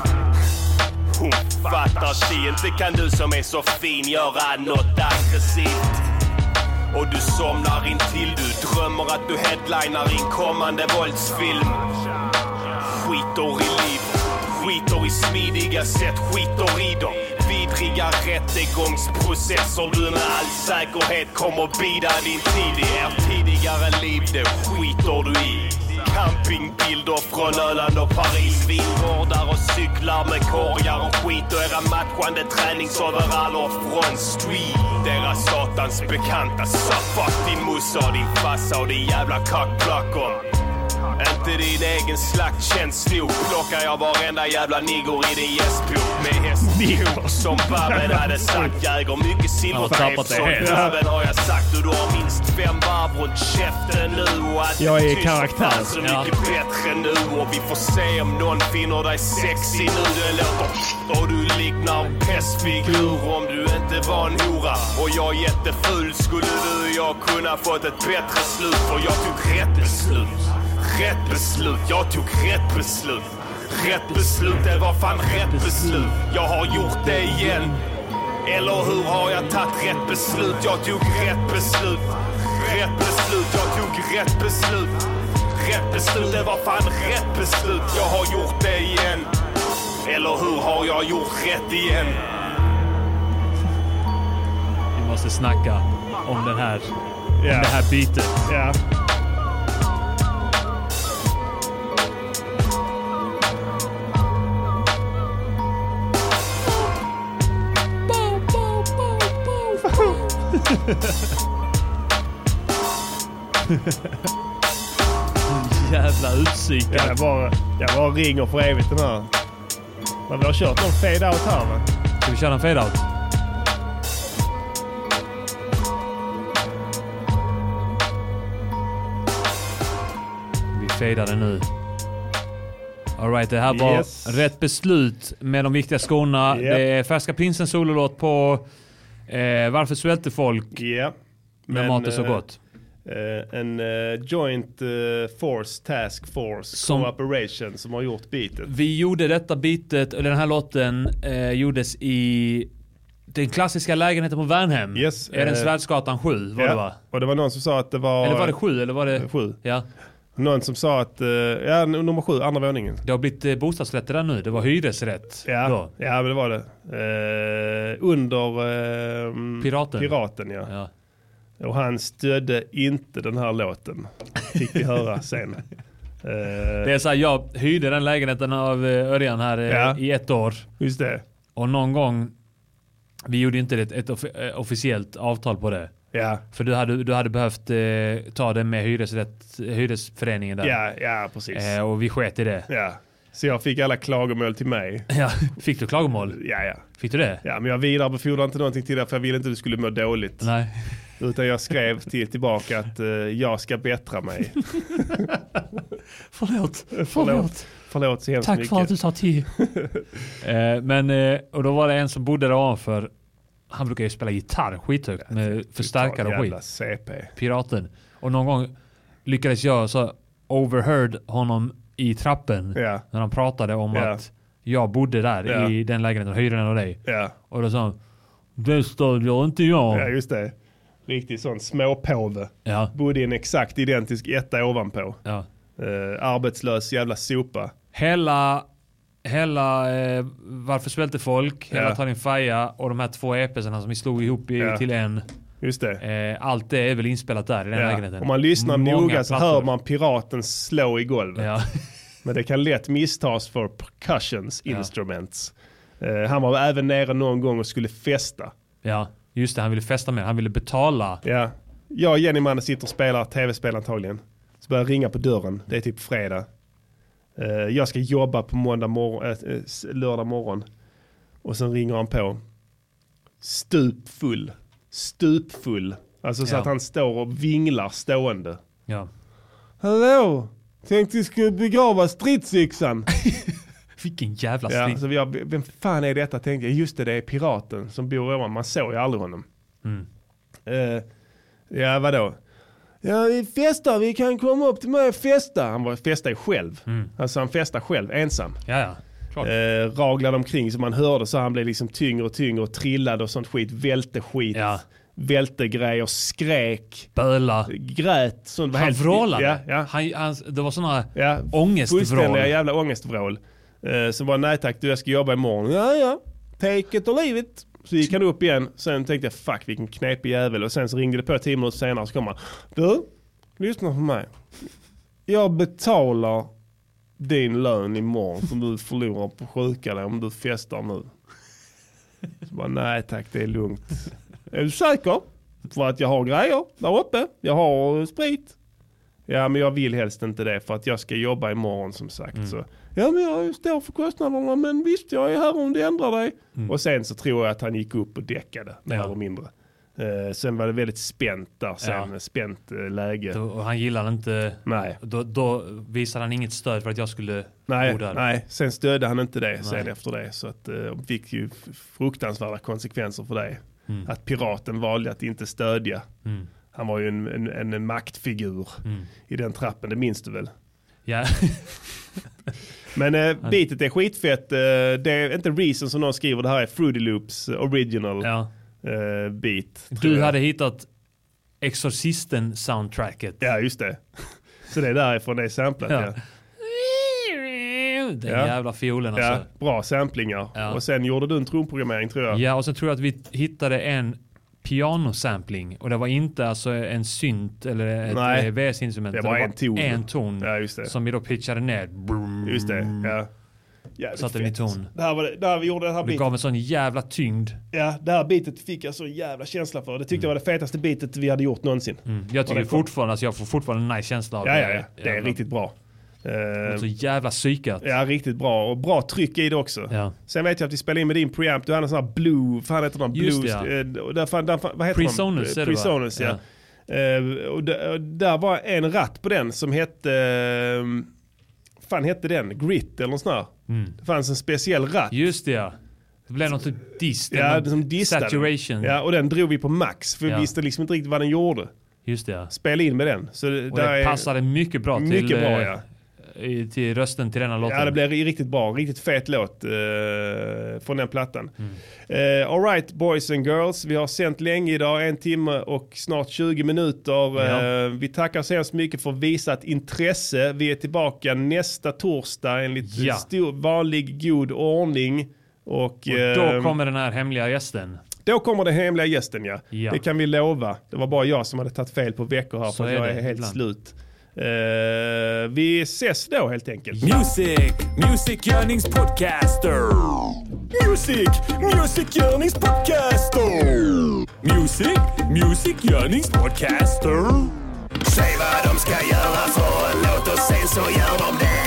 hon fattar sig inte kan du som är så fin göra något aggressivt. Och du somnar intill du drömmer att du headlinar i en kommande våldsfilm. Skiter i liv, skiter i smidiga sätt, skiter i dem. Vidriga rättegångsprocesser du med all säkerhet kommer bida din tid i. Er tidigare liv, det skiter du i. Campingbilder från Öland och Paris. Vingårdar och cyklar med korgar och skit och era matchande träningsoveraller från street. Deras satans bekanta Så fuck din morsa och din farsa och din jävla cockblock om inte din egen slakt känns nog plockar jag varenda jävla nigger i din gästbok med hästskor som Babben hade sagt. Mycket har tappat det silvertejp som. Babben har jag sagt och du har minst fem varv runt käften nu och att Jag är i karaktär. så Ja. mycket bättre nu och vi får se om någon finner dig sexy nu. Det låter och du liknar en pestfigur om du inte var en hora och jag är jätteful skulle du och jag kunna fått ett bättre slut för jag tog rätt beslut. Rätt beslut, jag tog rätt beslut. Rätt beslut, det var fan rätt beslut. Jag har gjort det igen. Eller hur har jag tagit rätt beslut? Jag tog rätt beslut. Rätt beslut, jag tog rätt beslut. Rätt beslut, det var fan rätt beslut. Jag har gjort det igen. Eller hur har jag gjort rätt igen? Vi måste snacka om den här, om det här bytet. Ja. (laughs) Jävla utpsykat. Jag bara, jag bara ringer för evigt den här. Men vi har kört någon fade out här va? Ska vi köra en fade out? Vi den nu. Alright, det här var Yes. rätt beslut med de viktiga skorna. Yep. Det är Färska Prinsen sololåt på eh, Varför svälter folk Ja. när mat är så eh, gott? eh, en eh, joint eh, force task force Som- cooperation som har gjort beatet. Vi gjorde detta bitet, eller den här låten eh, gjordes i den klassiska lägenheten på Värnhem. Yes, Är den Svärdsgatan 7 var ja. det va? Och det var någon som sa att det var... Eller var det 7 eller var det... Sju. Ja. Någon som sa att, eh, ja nummer sju, andra våningen. Det har blivit eh, bostadsrätter där nu. Det var hyresrätt Ja, då. ja men det var det. Eh, under eh, Piraten. Piraten ja. Ja. Och han stödde inte den här låten. Fick vi höra (laughs) sen. Eh, Det är så här, jag hyrde den lägenheten av eh, Örjan här Ja. i ett år. Just det. Och någon gång, vi gjorde inte ett, ett off- officiellt avtal på det. Ja. För du hade, du hade behövt eh, ta det med hyresrätt, hyresföreningen där. Ja, ja precis. Eh, och vi sket i det. Ja. Så jag fick alla klagomål till mig. Ja, fick du klagomål? Ja, ja. Fick du det? Ja, men jag vidarebefordrade inte någonting till dig för jag ville inte att du skulle må dåligt. Nej. Utan jag skrev till tillbaka att eh, jag ska bättra mig. (laughs) Förlåt. Förlåt. Förlåt så hemskt Tack mycket. för att du sa till. (laughs) Eh, men, eh, och då var det en som bodde där ovanför. Han brukar ju spela gitarr skithögt med förstärkare och skit. CP. Piraten. Och någon gång lyckades jag så overheard honom i trappen. Ja. När han pratade om Ja. att jag bodde där Ja. i den lägenheten och hyrde den av dig. Och då sa han Det stödjer inte jag. Ja, just det. Riktig sån småpåve. Ja. Bodde i en exakt identisk etta ovanpå. Ja. Eh, arbetslös jävla sopa. Hela, hela eh, Varför svälte folk, hela Ja. Tarin Faja och de här två EPsarna som vi slog ihop i, Ja. till en. Just det. Eh, allt det är väl inspelat där i den Ja. lägenheten. Om man lyssnar Många noga så plattor. hör man piraten slå i golvet. Ja. (laughs) Men det kan lätt misstas för percussions instruments. Eh, han var även nere någon gång och skulle festa. Ja, just det. Han ville festa med Han ville betala. Ja. Jag och Jenny Manne sitter och spelar tv-spel antagligen. Så börjar ringa på dörren. Det är typ fredag. Eh, jag ska jobba på måndag morgon, s- lördag morgon. Och sen ringer han på. Stupfull. Stupfull. Alltså så Ja. att han står och vinglar stående. Ja. Hallå! Tänkte vi skulle begrava stridsyxan. (laughs) Vilken jävla ja, strid. så jag, Vem fan är detta tänkte jag. Just det, det är piraten som bor ovan. Man såg ju aldrig honom. Mm. Eh, ja, vadå? Ja, vi festar. Vi kan komma upp till mig och festa. Han var festade själv. Mm. Alltså han festade själv, ensam. Ja, ja. Eh, raglade omkring så man hörde så han blev liksom tyngre och tyngre och trillade och sånt skit. Välte skit. Ja. Välte grejer, skrek. Böla. Grät. Sånt Han helt- vrålade. Ja, ja. Han, han, det var sådana Ja, ångestvrål. Fullständiga jävla ångestvrål. Eh, så var nej tack, du jag ska jobba imorgon. Ja, ja. Take it or leave it. Så gick han upp igen. Sen tänkte jag fuck vilken knepig jävel. Och sen så ringde det på tio minuter senare så kom han. Du, lyssna på mig. Jag betalar din lön imorgon som du förlorar på sjuka dig om du festar nu. Så bara, nej tack det är lugnt. Är du säker? För att jag har grejer där uppe. Jag har sprit. Ja men jag vill helst inte det för att jag ska jobba imorgon som sagt. Så, ja men jag står för kostnaderna men visst jag är här om det ändrar dig. Och sen så tror jag att han gick upp och däckade mer Ja. eller mindre. Eh, sen var det väldigt spänt där sen, Ja. spänt eh, läge. Då, och han gillade inte... Nej. Då, då visade han inget stöd för att jag skulle Nej, bo där. nej, sen stödde han inte det sen Nej. efter det. Så att eh, fick ju fruktansvärda konsekvenser för det. Mm. Att piraten valde att inte stödja. Mm. Han var ju en, en, en maktfigur Mm. i den trappen, det minns du väl? Ja. (laughs) Men eh, beatet är skitfett. Eh, det är inte Reason som någon skriver, det här är Fruity Loops original Ja. eh, beat. Du hade hittat Exorcisten-soundtracket. Ja, just det. (laughs) Så det är därifrån det är samplat. Ja. Ja. Den Ja. jävla fiolen alltså. Ja, bra samplingar. Ja. Och sen gjorde du en trumprogrammering tror jag. Ja, och sen tror jag att vi hittade en pianosampling och det var inte alltså en synt eller ett eh, VS-instrument. Det utan var en ton. En ton Ja, det. som vi då pitchade ner. Just det, ja. Jävligt Satte den i ton. Det här var det, där vi gjorde det här Det beatet. gav en sån jävla tyngd. Ja, det här beatet fick jag så jävla känsla för. Det tyckte jag var det fetaste beatet vi hade gjort någonsin. Mm. Jag tycker det fortfarande, alltså jag får fortfarande en nice känsla av Ja, det. ja, ja. Det är Jävla- riktigt bra. Eh, Så jävla psykat. Ja, riktigt bra. Och bra tryck i det också. Ja. Sen vet jag att vi spelade in med din preamp. Du hade en sån här blue, fan heter den? Just Blues. det, ja. eh, där, fan, där, fan, vad heter Presonus de? Presonus, ja. Eh, och där, och där var en ratt på den som hette, uh, fan hette den? Grit eller något sånt där. Mm. Det fanns en speciell ratt. Just det ja. Det blev något typ dist. Ja, det som distade. Saturation. Ja, och den drog vi på max. För Ja. vi visste liksom inte riktigt vad den gjorde. Just det ja. Spela in med den. Så det, Och det passade mycket bra till, Mycket bra eh, ja. I- till rösten till denna låten. Ja, det blev riktigt bra. Riktigt fet låt eh, från den plattan. Mm. Eh, all right boys and girls. Vi har sänt länge idag, en timme och snart 20 minuter. Ja. Eh, vi tackar så hemskt mycket för visat intresse. Vi är tillbaka nästa torsdag enligt Ja. stor, vanlig god ordning. Och, Och då eh, kommer den här hemliga gästen. då kommer den hemliga gästen ja. Ja. Det kan vi lova. Det var bara jag som hade tagit fel på veckor här Så för är jag det är helt ibland. slut. Eh, vi ses då helt enkelt. Music, Music Podcaster. Music, Music Podcaster. Music, Music Podcaster. Säg vad de ska göra för en låt och sen så gör de det.